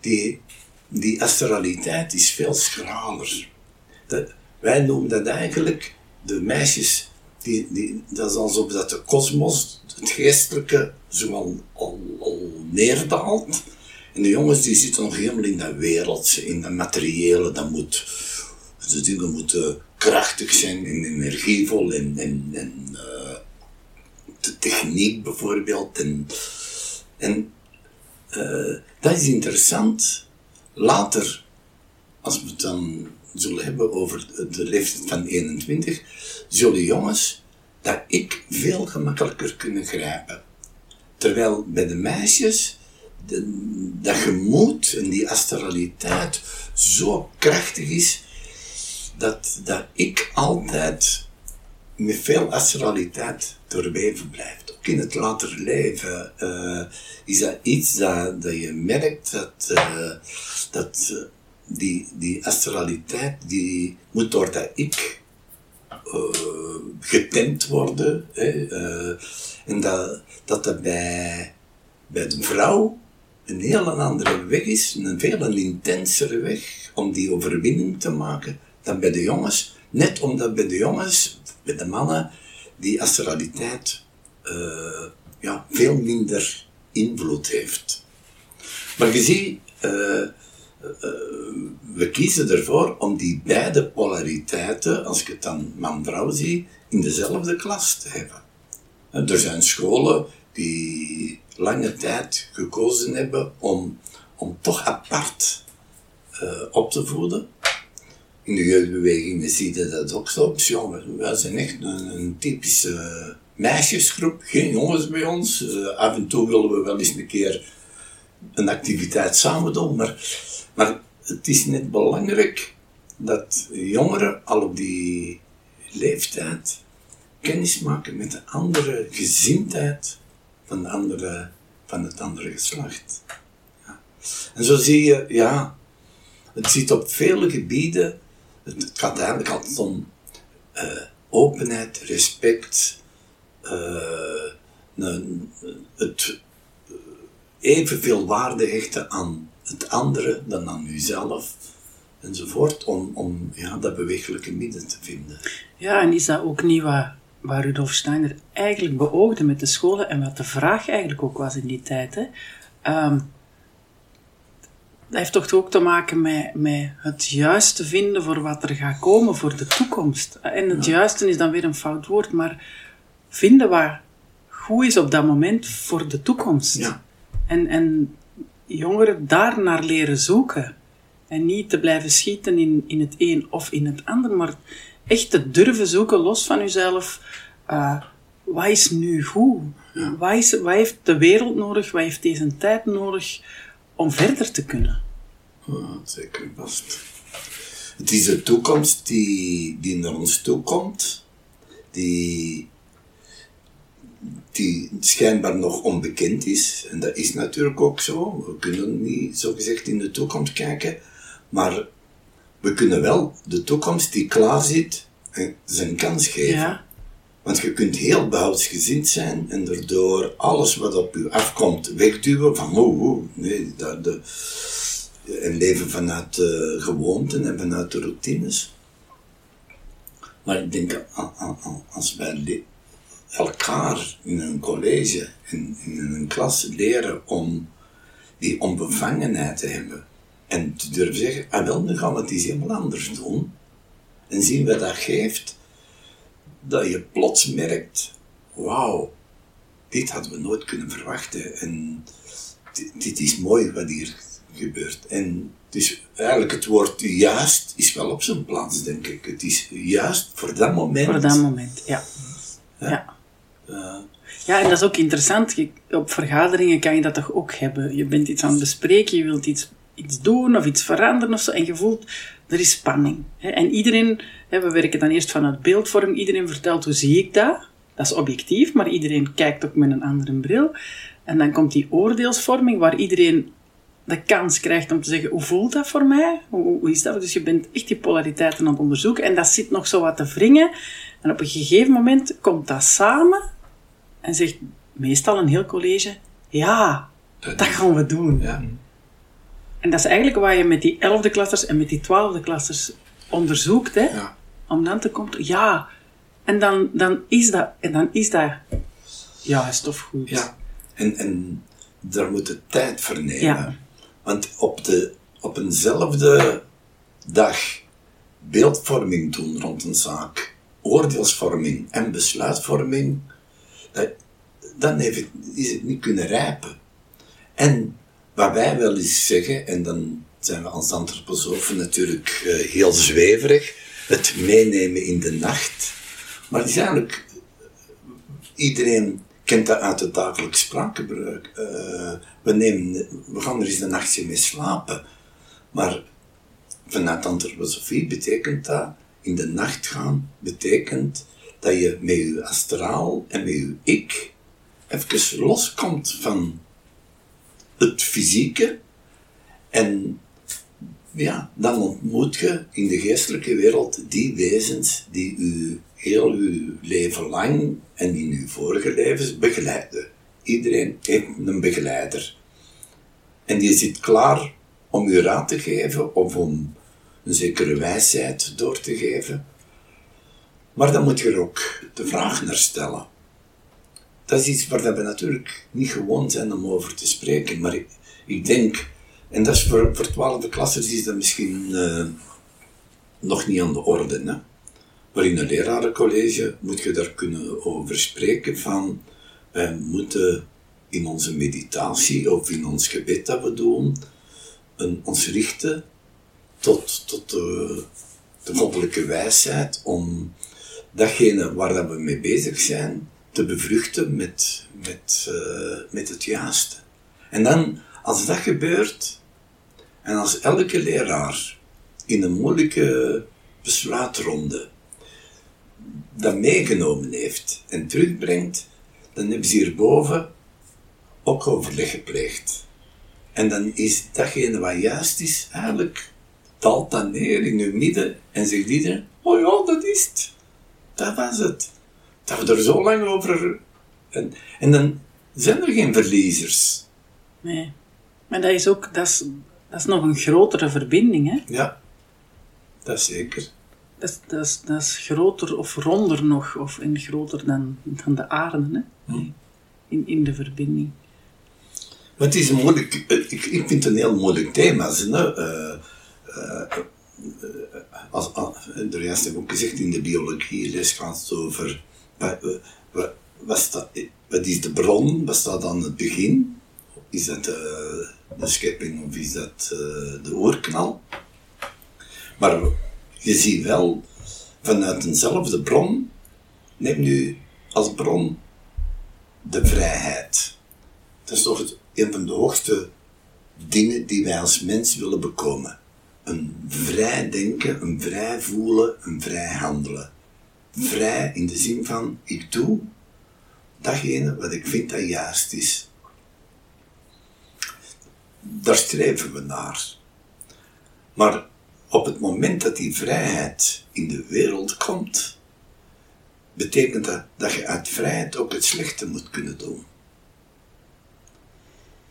die, die astraliteit is veel schraler. Wij noemen dat eigenlijk de meisjes, die, die, dat is alsof dat de kosmos, het geestelijke, zo al, al, al neerdaalt. En de jongens die zitten nog helemaal in dat wereldse, in dat materiële, dat moet, de dingen moeten krachtig zijn en energievol en, en, en eh, de techniek bijvoorbeeld. En, en eh, dat is interessant. Later, als we het dan zullen hebben over de leeftijd van 21, zullen jongens dat ik veel gemakkelijker kunnen grijpen. Terwijl bij de meisjes de, dat gemoed en die astraliteit zo krachtig is, dat, dat ik altijd met veel astraliteit doorweven blijft. In het later leven eh, is dat iets dat, dat je merkt dat, eh, dat eh, die, die astraliteit die moet door dat ik getemd worden. Hè, en dat dat, dat bij, bij de vrouw een heel andere weg is, een veel intensere weg om die overwinning te maken dan bij de jongens. Net omdat bij de jongens, bij de mannen, die astraliteit eh, ja, veel minder invloed heeft. Maar je ziet, eh, eh, we kiezen ervoor om die beide polariteiten, als ik het dan man-vrouw zie, in dezelfde klas te hebben. Er zijn scholen die lange tijd gekozen hebben om, om toch apart op te voeden. In de jeugdbewegingen zie je dat ook zo. Wij zijn echt een, een typische meisjesgroep, geen jongens bij ons. Eh, af en toe willen we wel eens een keer een activiteit samen doen, maar, maar het is net belangrijk dat jongeren al op die leeftijd kennis maken met de andere gezindheid van, de andere, van het andere geslacht. Ja. En zo zie je, ja, het zit op vele gebieden, het, het gaat eigenlijk altijd om eh, openheid, respect, een- het eh, evenveel waarde hechten aan het andere dan aan uzelf, enzovoort, om, om ja, dat bewegelijke midden te vinden. Ja, en is dat ook niet wat, wat Rudolf Steiner eigenlijk beoogde met de scholen en wat de vraag eigenlijk ook was in die tijd? Hè? Ehm, dat heeft toch ook te maken met, met het juiste vinden voor wat er gaat komen voor de toekomst. En het juiste is dan weer een fout woord, maar vinden wat goed is op dat moment voor de toekomst. Ja. En, en jongeren daar naar leren zoeken. En niet te blijven schieten in, in het een of in het ander, maar echt te durven zoeken, los van jezelf. eh, wat is nu goed? Wat, is, wat heeft de wereld nodig? Wat heeft deze tijd nodig om verder te kunnen? Ja, zeker vast. Het is de toekomst die, die naar ons toe komt, die, die schijnbaar nog onbekend is. En dat is natuurlijk ook zo. We kunnen niet zo gezegd in de toekomst kijken, maar we kunnen wel de toekomst die klaar zit eh, zijn kans geven. Ja, Want je kunt heel behoudsgezind zijn en daardoor alles wat op je afkomt wegduwen van oh, oh nee, dat, de, en leven vanuit de gewoonten en vanuit de routines. Maar ik denk, a- a- a- als wij elkaar in een college, in, in een klas leren om die onbevangenheid te hebben en te durven zeggen, ah wel, nu gaan we het eens helemaal anders doen. En zien wat dat geeft, dat je plots merkt, wauw, dit hadden we nooit kunnen verwachten. En dit, dit is mooi wat hier gebeurt. En dus eigenlijk het woord juist is wel op zijn plaats, denk ik. Het is juist voor dat moment. voor dat moment, ja. Ja. Eh, Ja, en dat is ook interessant. Op vergaderingen kan je dat toch ook hebben. Je bent iets aan het bespreken, je wilt iets, iets doen of iets veranderen of zo, en je voelt, er is spanning. Hè. En iedereen, hè, we werken dan eerst vanuit beeldvorm, iedereen vertelt hoe zie ik dat. Dat is objectief, maar iedereen kijkt ook met een andere bril. En dan komt die oordeelsvorming, waar iedereen de kans krijgt om te zeggen, hoe voelt dat voor mij? Hoe, hoe is dat? Dus je bent echt die polariteiten aan het onderzoeken en dat zit nog zo wat te wringen. En op een gegeven moment komt dat samen en zegt meestal een heel college, ja, dat dat gaan we doen. ja. En dat is eigenlijk wat je met die elfde klassers en met die twaalfde klassers onderzoekt, hè? Ja. om dan te komen, ja, en dan, dan, is dat, en dan is dat juist of goed. Ja, en, en daar moet je tijd voor nemen. Ja. Want op, de, op eenzelfde dag beeldvorming doen rond een zaak, oordeelsvorming en besluitvorming, dan heeft het, is het niet kunnen rijpen. En wat wij wel eens zeggen, en dan zijn we als antroposofen natuurlijk eh, heel zweverig, het meenemen in de nacht. Maar het eigenlijk iedereen kent dat uit het dagelijks spraakgebruik. Eh, we, nemen, we gaan er eens een nachtje mee slapen. Maar vanuit antroposofie betekent dat, in de nacht gaan, betekent dat je met je astraal en met je ik even loskomt van het fysieke. En ja, dan ontmoet je in de geestelijke wereld die wezens die u heel uw leven lang en in uw vorige levens begeleiden. Iedereen heeft een begeleider. En die zit klaar om u raad te geven of om een zekere wijsheid door te geven. Maar dan moet je er ook de vraag naar stellen. Dat is iets waar we natuurlijk niet gewoon zijn om over te spreken. Maar ik, ik denk, en dat is voor, voor twaalfde klassers is dat misschien eh, nog niet aan de orde. Hè? Maar in een lerarencollege moet je daar kunnen over spreken van, wij moeten in onze meditatie of in ons gebed dat we doen, een, ons richten tot, tot de, de goddelijke wijsheid om datgene waar dat we mee bezig zijn te bevruchten met, met, eh, met het juiste. En dan, als dat gebeurt, en als elke leraar in een moeilijke besluitronde dat meegenomen heeft en terugbrengt, dan hebben ze hierboven ook overleg gepleegd. En dan is datgene wat juist is, eigenlijk daalt dat neer in uw midden en zegt iedereen, oh ja, dat is het. Dat was het. Dat we er zo lang over... En, en dan zijn er geen verliezers. Nee. Maar dat is ook, dat is, dat is nog een grotere verbinding, hè? Ja, dat zeker. Dat is, dat is, dat is groter of ronder nog, of en groter dan, dan de aarde, hè? In, in de verbinding. Maar het is een moeilijk, ik, ik vind het een heel moeilijk thema. Hè? Uh, als, als, juist heb ook gezegd, in de biologie gaat het over wat, is de bron, wat staat aan het begin? Is dat de, schepping of is dat de oorknal? Maar je ziet wel, vanuit eenzelfde bron, neem nu als bron de vrijheid. Dat is toch het, een van de hoogste dingen die wij als mens willen bekomen. Een vrij denken, een vrij voelen, een vrij handelen. Vrij in de zin van, ik doe datgene wat ik vind dat juist is. Daar streven we naar. Maar op het moment dat die vrijheid in de wereld komt, betekent dat dat je uit vrijheid ook het slechte moet kunnen doen.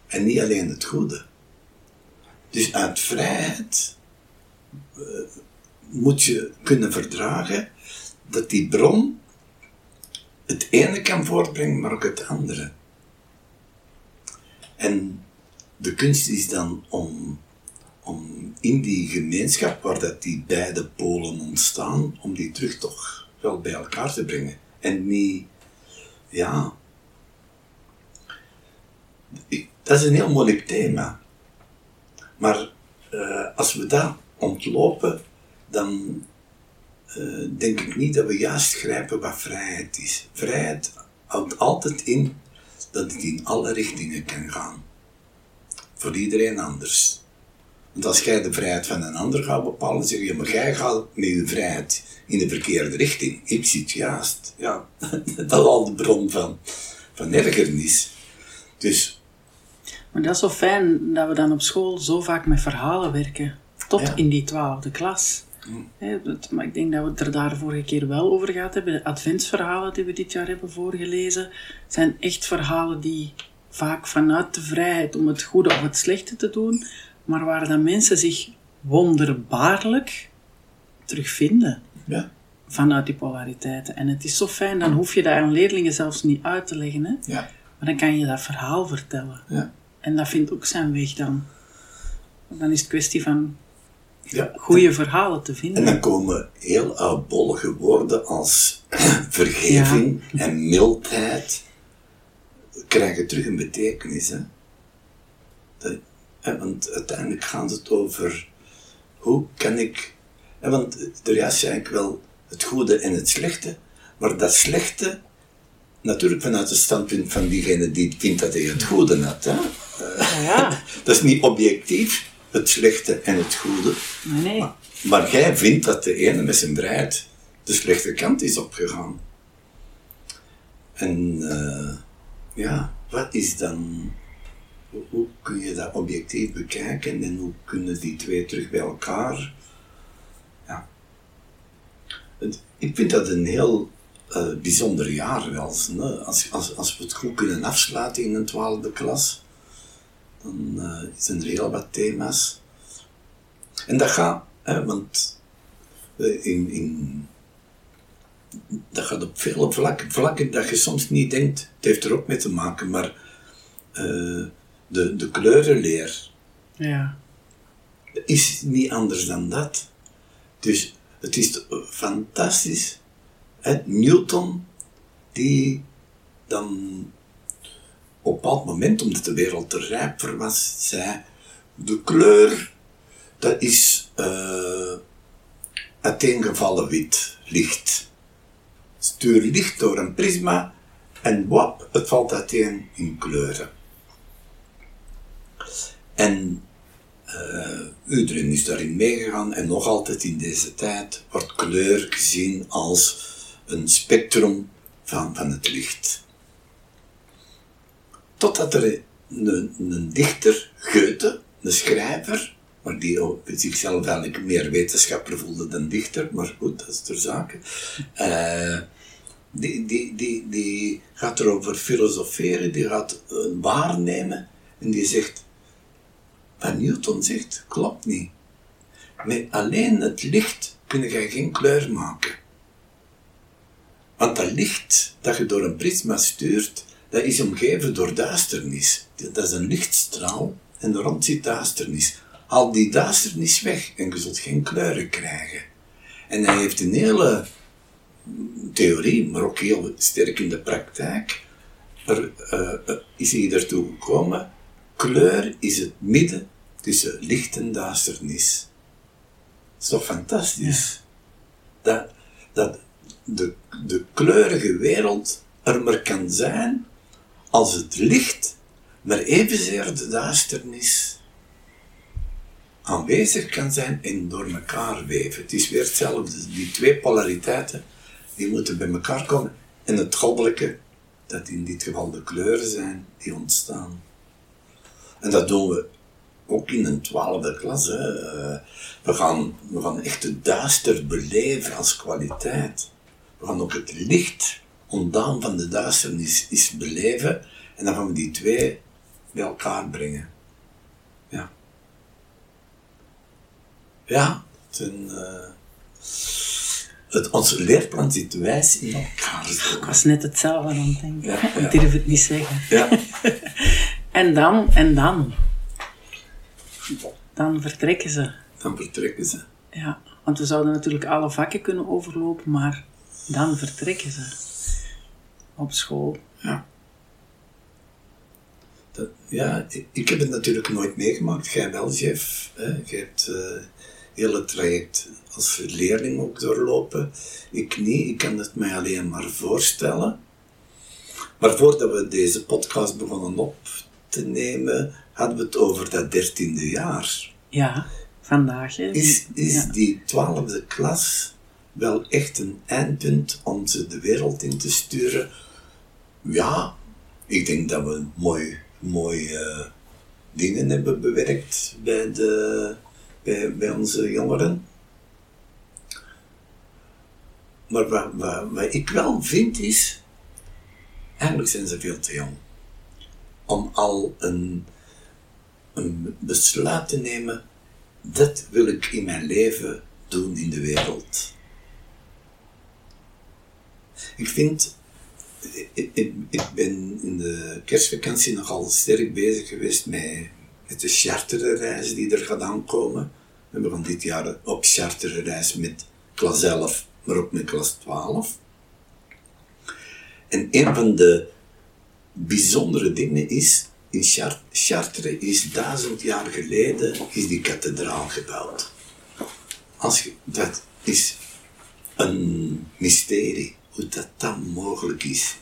En niet alleen het goede. Dus uit vrijheid moet je kunnen verdragen dat die bron het ene kan voortbrengen, maar ook het andere. En de kunst is dan om, om in die gemeenschap waar dat die beide polen ontstaan, om die terug toch wel bij elkaar te brengen. En niet, ja, dat is een heel moeilijk thema. Maar uh, als we dat ontlopen, dan uh, denk ik niet dat we juist grijpen wat vrijheid is. Vrijheid houdt altijd in dat het in alle richtingen kan gaan. Voor iedereen anders. Want als jij de vrijheid van een ander gaat bepalen, zeg je, maar jij gaat met je vrijheid in de verkeerde richting. Ik zit juist. Ja, dat is al de bron van, van ergernis. Dus maar dat is zo fijn dat we dan op school zo vaak met verhalen werken. Tot in die twaalfde klas. Mm. maar ik denk dat we het er daar vorige keer wel over gehad hebben. De adventsverhalen die we dit jaar hebben voorgelezen, zijn echt verhalen die vaak vanuit de vrijheid om het goede of het slechte te doen, maar waar dan mensen zich wonderbaarlijk terugvinden. Ja. Vanuit die polariteiten. En het is zo fijn, dan hoef je dat aan leerlingen zelfs niet uit te leggen. Hè? Ja. Maar dan kan je dat verhaal vertellen. Ja. En dat vindt ook zijn weg dan. Dan is het kwestie van ja. goede verhalen te vinden. En dan komen heel oudbollige woorden als vergeving en mildheid krijgen terug een betekenis. Hè? Dat, hè, want uiteindelijk gaat het over hoe kan ik. Hè, want er is eigenlijk wel het goede en het slechte, maar dat slechte, natuurlijk vanuit het standpunt van diegene die vindt dat hij het goede had. Hè? Ja. dat is niet objectief, het slechte en het goede. Nee. Maar, maar jij vindt dat de ene met zijn vrijheid de slechte kant is opgegaan. En uh, ja, wat is dan. Hoe, kun je dat objectief bekijken en hoe kunnen die twee terug bij elkaar? Ja. ik vind dat een heel uh, bijzonder jaar wel. Als, als, als we het goed kunnen afsluiten in een twaalfde klas dan uh, zijn er heel wat thema's. En dat gaat, hè, want uh, in, in, dat gaat op vele vlakken, vlakken dat je soms niet denkt. Het heeft er ook mee te maken, maar uh, de, de kleurenleer ja. is niet anders dan dat. Dus het is fantastisch. Hè? Newton, die dan op een bepaald moment, omdat de wereld te rijp was, zei: De kleur, dat is uh, uiteengevallen wit, licht. Stuur licht door een prisma en wap, het valt uiteen in kleuren. En uh, iedereen is daarin meegegaan en nog altijd in deze tijd wordt kleur gezien als een spectrum van, van het licht. Totdat er een, een dichter, Goethe, een schrijver, maar die zichzelf eigenlijk meer wetenschapper voelde dan dichter, maar goed, dat is ter zake. Eh, die, die, die, die gaat erover filosoferen, die gaat waarnemen en die zegt, wat Newton zegt, klopt niet. Met alleen het licht kun je geen kleur maken. Want dat licht dat je door een prisma stuurt, dat is omgeven door duisternis. Dat is een lichtstraal en rond zit duisternis. Haal die duisternis weg en je zult geen kleuren krijgen. En hij heeft een hele theorie, maar ook heel sterk in de praktijk, er, uh, is hij ertoe gekomen, kleur is het midden tussen licht en duisternis. Dat is toch fantastisch? Dat, dat de, de kleurige wereld er maar kan zijn als het licht, maar evenzeer de duisternis aanwezig kan zijn en door elkaar weven. Het is weer hetzelfde. Die twee polariteiten, die moeten bij elkaar komen. En het goddelijke, dat in dit geval de kleuren zijn, die ontstaan. En dat doen we ook in een twaalfde klas. We, gaan, we gaan echt het duister beleven als kwaliteit. We gaan ook het licht ontdaan van de duisternis is beleven. En dan gaan we die twee bij elkaar brengen. Ja. Ja, ten, uh, het, onze leerplan zit wijs in elkaar. Ik was net hetzelfde aan het denken. Ja, ja. Ik durf het niet zeggen. Ja. En dan, en dan. Dan vertrekken ze. Dan vertrekken ze. Ja, want we zouden natuurlijk alle vakken kunnen overlopen, maar dan vertrekken ze. Op school. Ja. Dat, ja, ik, ik heb het natuurlijk nooit meegemaakt. Jij wel, Jeff. Hè? Je hebt uh, heel het traject als leerling ook doorlopen. Ik niet. Ik kan het mij alleen maar voorstellen. Maar voordat we deze podcast begonnen op te nemen, hadden we het over dat dertiende jaar. Ja, vandaag. Hè? Is, is Ja. die twaalfde klas wel echt een eindpunt om ze de wereld in te sturen? Ja, ik denk dat we mooi, mooi eh, dingen hebben bewerkt bij, de, bij, bij onze jongeren. Maar wat, wat, wat ik wel vind is, eigenlijk zijn ze veel te jong om al een, een besluit te nemen, dat wil ik in mijn leven doen in de wereld. Ik vind, ik, ben in de kerstvakantie nogal sterk bezig geweest met, met de charterreis die er gaat aankomen. We gaan dit jaar op charterreis met klas 11, maar ook met klas 12. En een van de bijzondere dingen is, in Char- Chartres is duizend jaar geleden is die kathedraal gebouwd. Als dat is een mysterie, hoe dat dan mogelijk is.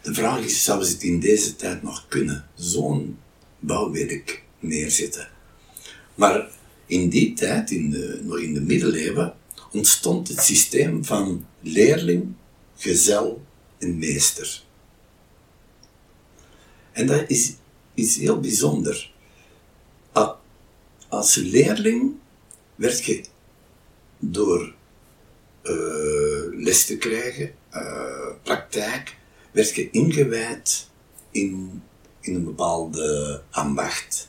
De vraag is, zou ze het in deze tijd nog kunnen, zo'n bouwwerk neerzetten? Maar in die tijd, in de, nog in de middeleeuwen, ontstond het systeem van leerling, gezel en meester. En dat is iets heel bijzonder. Als leerling werd je door les te krijgen, eh, praktijk, werd je ingewijd in, in een bepaalde ambacht.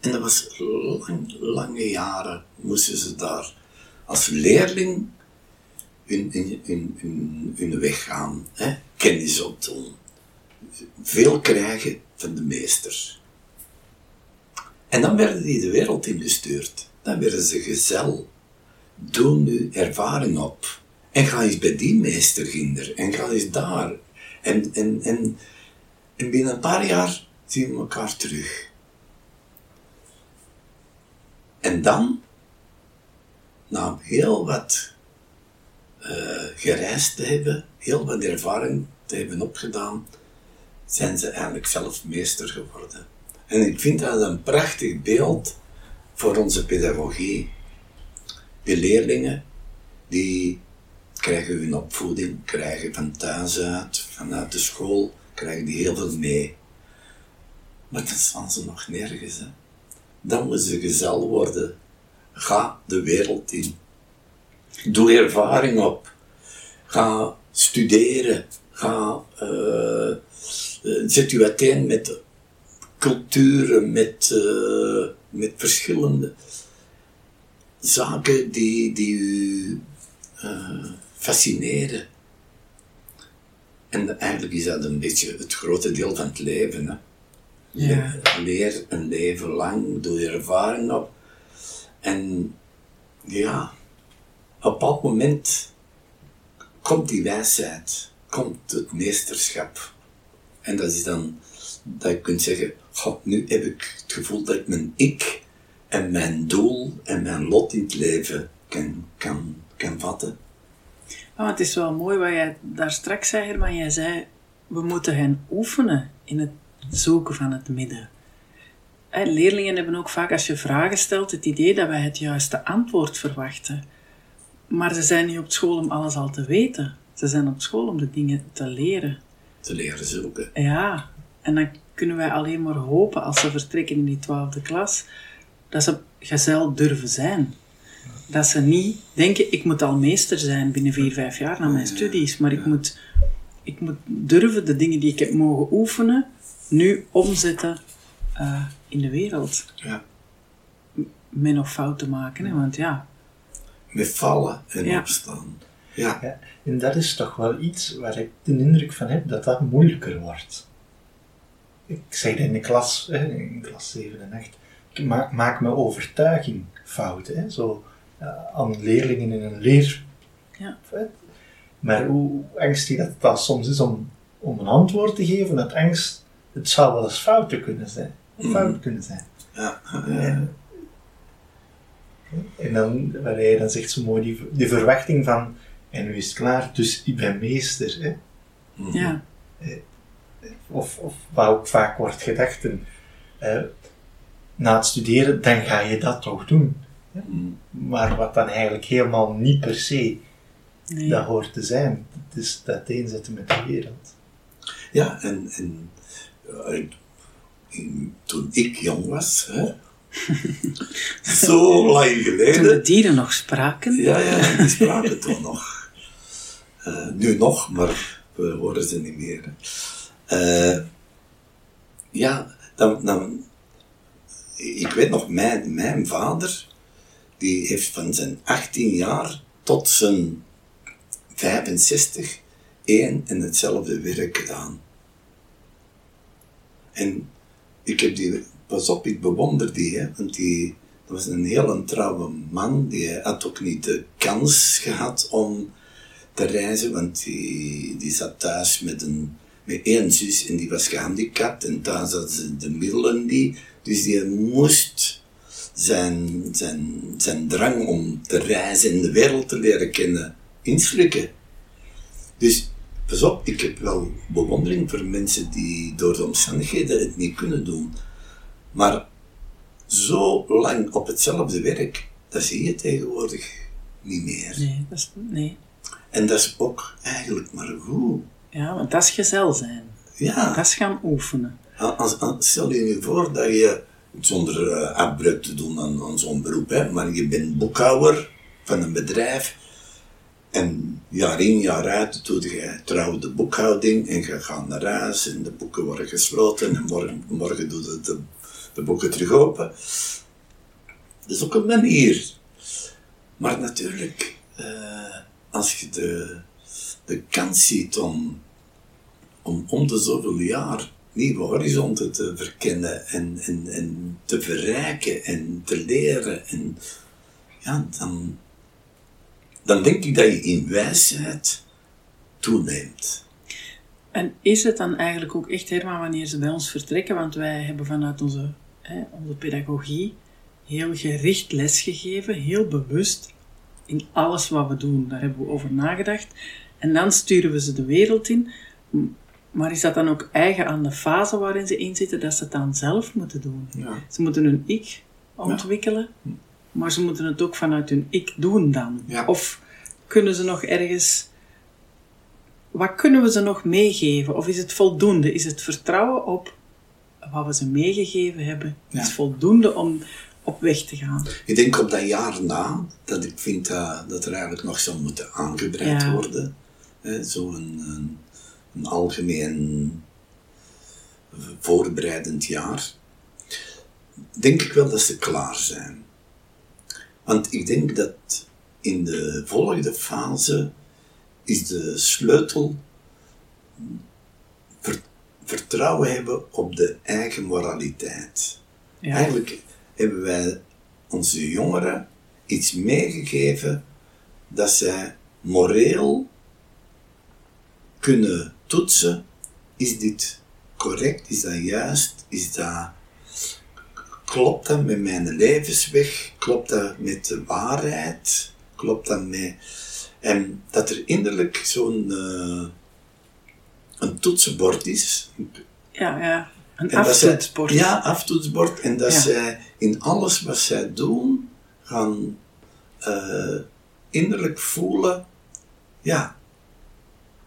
En dat was lang, lange jaren moesten ze daar als leerling hun, hun, hun, hun weg gaan, hè? kennis opdoen veel krijgen van de meester. En dan werden die de wereld ingestuurd. Dan werden ze gezel. Doe nu ervaring op. En ga eens bij die meesterginder. En ga eens daar. En, en, en, en binnen een paar jaar zien we elkaar terug. En dan, na heel wat eh, gereisd te hebben, heel wat ervaring te hebben opgedaan, zijn ze eigenlijk zelf meester geworden. En ik vind dat een prachtig beeld voor onze pedagogie. De leerlingen, die krijgen hun opvoeding, krijgen van thuis uit, vanuit de school, krijgen die heel veel mee. Maar dan staan ze nog nergens. Hè. Dan moeten ze gezel worden. Ga de wereld in. Doe ervaring op. Ga studeren. Ga, eh, zet u uiteen met culturen, met, eh, met verschillende zaken die, die u fascineren. En eigenlijk is dat een beetje het grote deel van het leven. Hè? Ja. Leer een leven lang, doe je ervaring op. En ja, op een bepaald moment komt die wijsheid, komt het meesterschap. En dat is dan dat je kunt zeggen, god, nu heb ik het gevoel dat ik mijn ik en mijn doel en mijn lot in het leven kan, kan, kan vatten. Oh, het is wel mooi wat jij daar straks zei, Herman. Jij zei, we moeten hen oefenen in het zoeken van het midden. leerlingen hebben ook vaak, als je vragen stelt, het idee dat wij het juiste antwoord verwachten. Maar ze zijn niet op school om alles al te weten. Ze zijn op school om de dingen te leren. Te leren zoeken. Ja, en dan kunnen wij alleen maar hopen als ze vertrekken in die twaalfde klas, dat ze gezel durven zijn. Dat ze niet denken, ik moet al meester zijn binnen vier, vijf jaar na mijn studies, maar ik moet, ik moet durven de dingen die ik heb mogen oefenen, nu omzetten uh, in de wereld. Ja. Met nog fouten maken, hè? want ja. Met vallen en ja. opstaan. Ja. ja. En dat is toch wel iets waar ik de indruk van heb dat dat moeilijker wordt. Ik zeg in de klas, in klas 7 en 8, ik maak, maak mijn overtuiging fouten. Hè? Zo, uh, aan leerlingen in een leer. Ja. Maar hoe angstig dat het dan soms is om, om een antwoord te geven, dat angst het zou wel eens fouten kunnen zijn. Mm. Fout kunnen zijn. Ja. En, en dan, waar hij dan zegt zo mooi, die, die verwachting van, en nu is het klaar, dus ik ben meester. Hè? Ja. Of, of waar ook vaak wordt gedacht, eh, na het studeren, dan ga je dat toch doen. Mm. Maar wat dan eigenlijk helemaal niet per se Nee. dat hoort te zijn. Het is dat inzetten met de wereld. Ja, en, en uh, in- toen ik jong was, hè, zo lang Toen de geleden, dieren nog spraken. ja, ja, die spraken toen nog. Eh, nu nog, maar we horen ze niet meer. Eh, ja, dan, dan, ik weet nog, mijn, mijn vader, die heeft van zijn 18 jaar tot zijn 65 één en hetzelfde werk gedaan. En ik heb die, pas op, ik bewonder die, hè, want die, dat was een heel trouwe man, die had ook niet de kans gehad om te reizen, want die, die zat thuis met, een, met één zus en die was gehandicapt en thuis had ze de middelen die, dus die moest zijn, zijn, zijn drang om te reizen en de wereld te leren kennen inslikken. Dus pas op, ik heb wel bewondering voor mensen die door de omstandigheden het niet kunnen doen. Maar zo lang op hetzelfde werk, dat zie je tegenwoordig niet meer. Nee, dat is, nee. En dat is ook eigenlijk maar goed. Ja, want dat is gezel zijn. Ja, Dat is gaan oefenen. Als, stel je nu voor dat je, zonder eh, afbreuk te doen aan, zo'n beroep, hè, maar je bent boekhouder van een bedrijf en jaar in, jaar uit doe je trouw de boekhouding en je gaat naar huis en de boeken worden gesloten en morgen, morgen doe de, de boeken terug open. Dat is ook een manier. Maar natuurlijk, eh, als je de, de kans ziet om, om om de zoveel jaar nieuwe horizonten te verkennen en, en, en te verrijken en te leren, en, ja, dan, dan denk ik dat je in wijsheid toeneemt. En is het dan eigenlijk ook echt, Herman, wanneer ze bij ons vertrekken? Want wij hebben vanuit onze, hè, onze pedagogie heel gericht lesgegeven, heel bewust in alles wat we doen. Daar hebben we over nagedacht. En dan sturen we ze de wereld in. Maar is dat dan ook eigen aan de fase waarin ze in zitten, dat ze het dan zelf moeten doen? Ja. Ze moeten hun ik ontwikkelen, maar ze moeten het ook vanuit hun ik doen dan. Ja. Of kunnen ze nog ergens... Wat kunnen we ze nog meegeven? Of is het voldoende? Is het vertrouwen op wat we ze meegegeven hebben, is voldoende om op weg te gaan. Ik denk op dat jaar na, dat ik vind dat, dat er eigenlijk nog zou moeten aangebreid worden. Zo'n een, een algemeen voorbereidend jaar. Denk ik wel dat ze klaar zijn. Want ik denk dat in de volgende fase is de sleutel ver- vertrouwen hebben op de eigen moraliteit. Ja. Eigenlijk hebben wij onze jongeren iets meegegeven dat zij moreel kunnen toetsen. Is dit correct? Is dat juist? Is dat, klopt dat met mijn levensweg? Klopt dat met de waarheid? Klopt dat met... En dat er innerlijk zo'n eh, een toetsenbord is, Ja, ja. Een en dat zij- aftoetsbord. Ja, aftoetsbord. En dat Ja. zij in alles wat zij doen, gaan eh, innerlijk voelen, ja,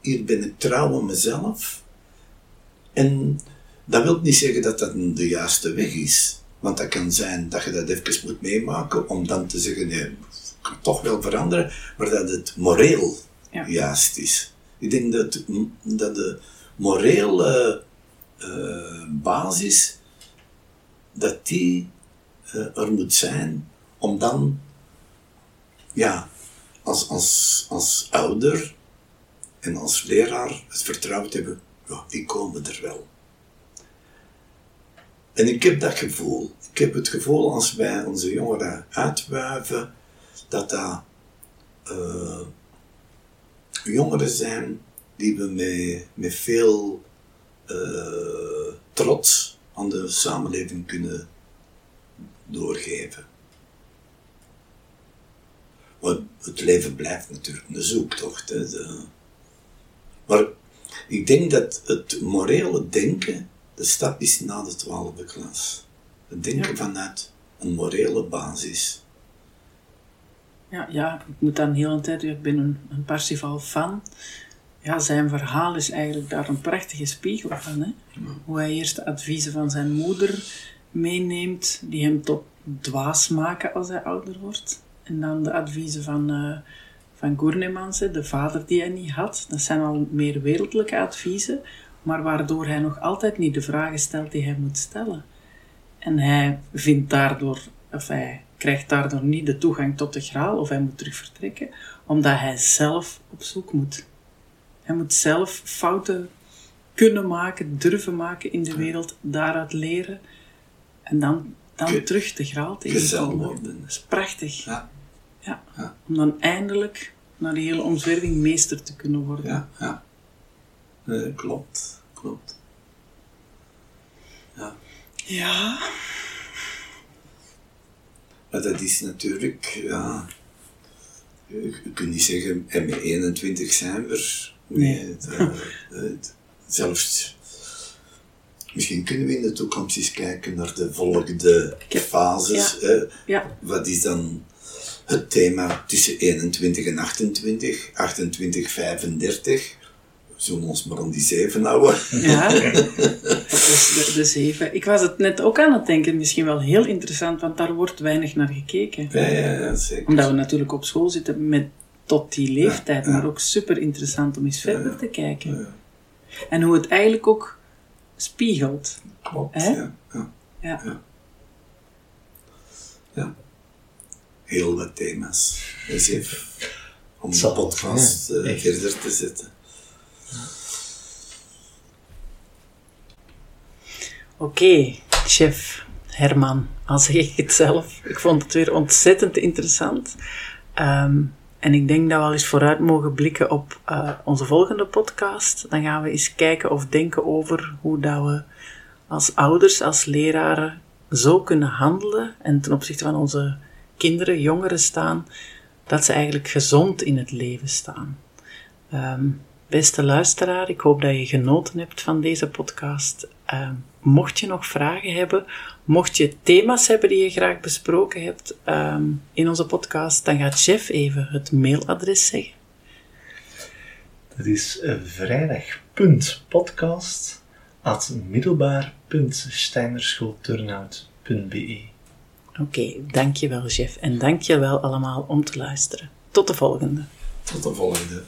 hier ben ik trouw aan mezelf. En dat wil niet zeggen dat dat de juiste weg is. Want dat kan zijn dat je dat even moet meemaken om dan te zeggen, nee, ik kan toch wel veranderen, maar dat het moreel Ja. juist is. Ik denk dat, dat de morele eh, basis, dat die eh, er moet zijn om dan, ja, als, als, als ouder en als leraar het vertrouwen te hebben, ja, die komen er wel. En ik heb dat gevoel. Ik heb het gevoel als wij onze jongeren uitwuiven, dat dat eh, jongeren zijn die we met, met veel eh, trots aan de samenleving kunnen doorgeven. Want het leven blijft natuurlijk een zoektocht. Hè. De- maar ik denk dat het morele denken de stap is na de twaalfde klas. Het denken Ja. vanuit een morele basis. Ja, ja, ik moet dan heel een tijd, ik ben een, een Parsifal-fan. Ja, zijn verhaal is eigenlijk daar een prachtige spiegel van. Hè? Hoe hij eerst de adviezen van zijn moeder meeneemt, die hem tot dwaas maken als hij ouder wordt. En dan de adviezen van, eh van Gurnemans, hè, de vader die hij niet had. Dat zijn al meer wereldlijke adviezen, maar waardoor hij nog altijd niet de vragen stelt die hij moet stellen. En hij vindt daardoor, of hij krijgt daardoor niet de toegang tot de graal, of hij moet terug vertrekken, omdat hij zelf op zoek moet. Hij moet zelf fouten kunnen maken, durven maken in de wereld, daaruit leren, en dan, dan terug de graal Gezel tegenkomen. worden. Dat is prachtig. Ja, Ja. Ja. Om dan eindelijk na die hele omzwerving meester te kunnen worden. ja, ja. Nee, klopt, klopt. Ja. Ja. Maar dat is natuurlijk, ja. Je kunt niet zeggen, en met 21 zijn we. Nee. het, eh, het- zelfs. Misschien kunnen we in de toekomst eens kijken naar de volgende fases. ja. hè. Ja. Wat is dan het thema tussen 21 en 28, 28, 35? We zullen ons maar aan die zeven houden. Ja, dat is de, de zeven. Ik was het net ook aan het denken, misschien wel heel interessant, want daar wordt weinig naar gekeken. Ja, zeker. Omdat we natuurlijk op school zitten met tot die leeftijd, Ja, ja. maar ook super interessant om eens verder ja. te kijken. En hoe het eigenlijk ook spiegelt. klopt, ja. ja. Heel wat thema's. Dus even om de podcast ja, eh, verder te zetten. Oké, chef Herman, al zeg ik het zelf. Ik vond het weer ontzettend interessant. Ehm, en ik denk dat we al eens vooruit mogen blikken op eh, onze volgende podcast. Dan gaan we eens kijken of denken over hoe dat we als ouders, als leraren zo kunnen handelen en ten opzichte van onze kinderen, jongeren staan, dat ze eigenlijk gezond in het leven staan. Ehm, beste luisteraar, ik hoop dat je genoten hebt van deze podcast. Ehm, mocht je nog vragen hebben, mocht je thema's hebben die je graag besproken hebt ehm, in onze podcast, dan gaat Jeff even het mailadres zeggen. Dat is eh, Oké, dankjewel, Jeff. En dankjewel allemaal om te luisteren. Tot de volgende. Tot de volgende.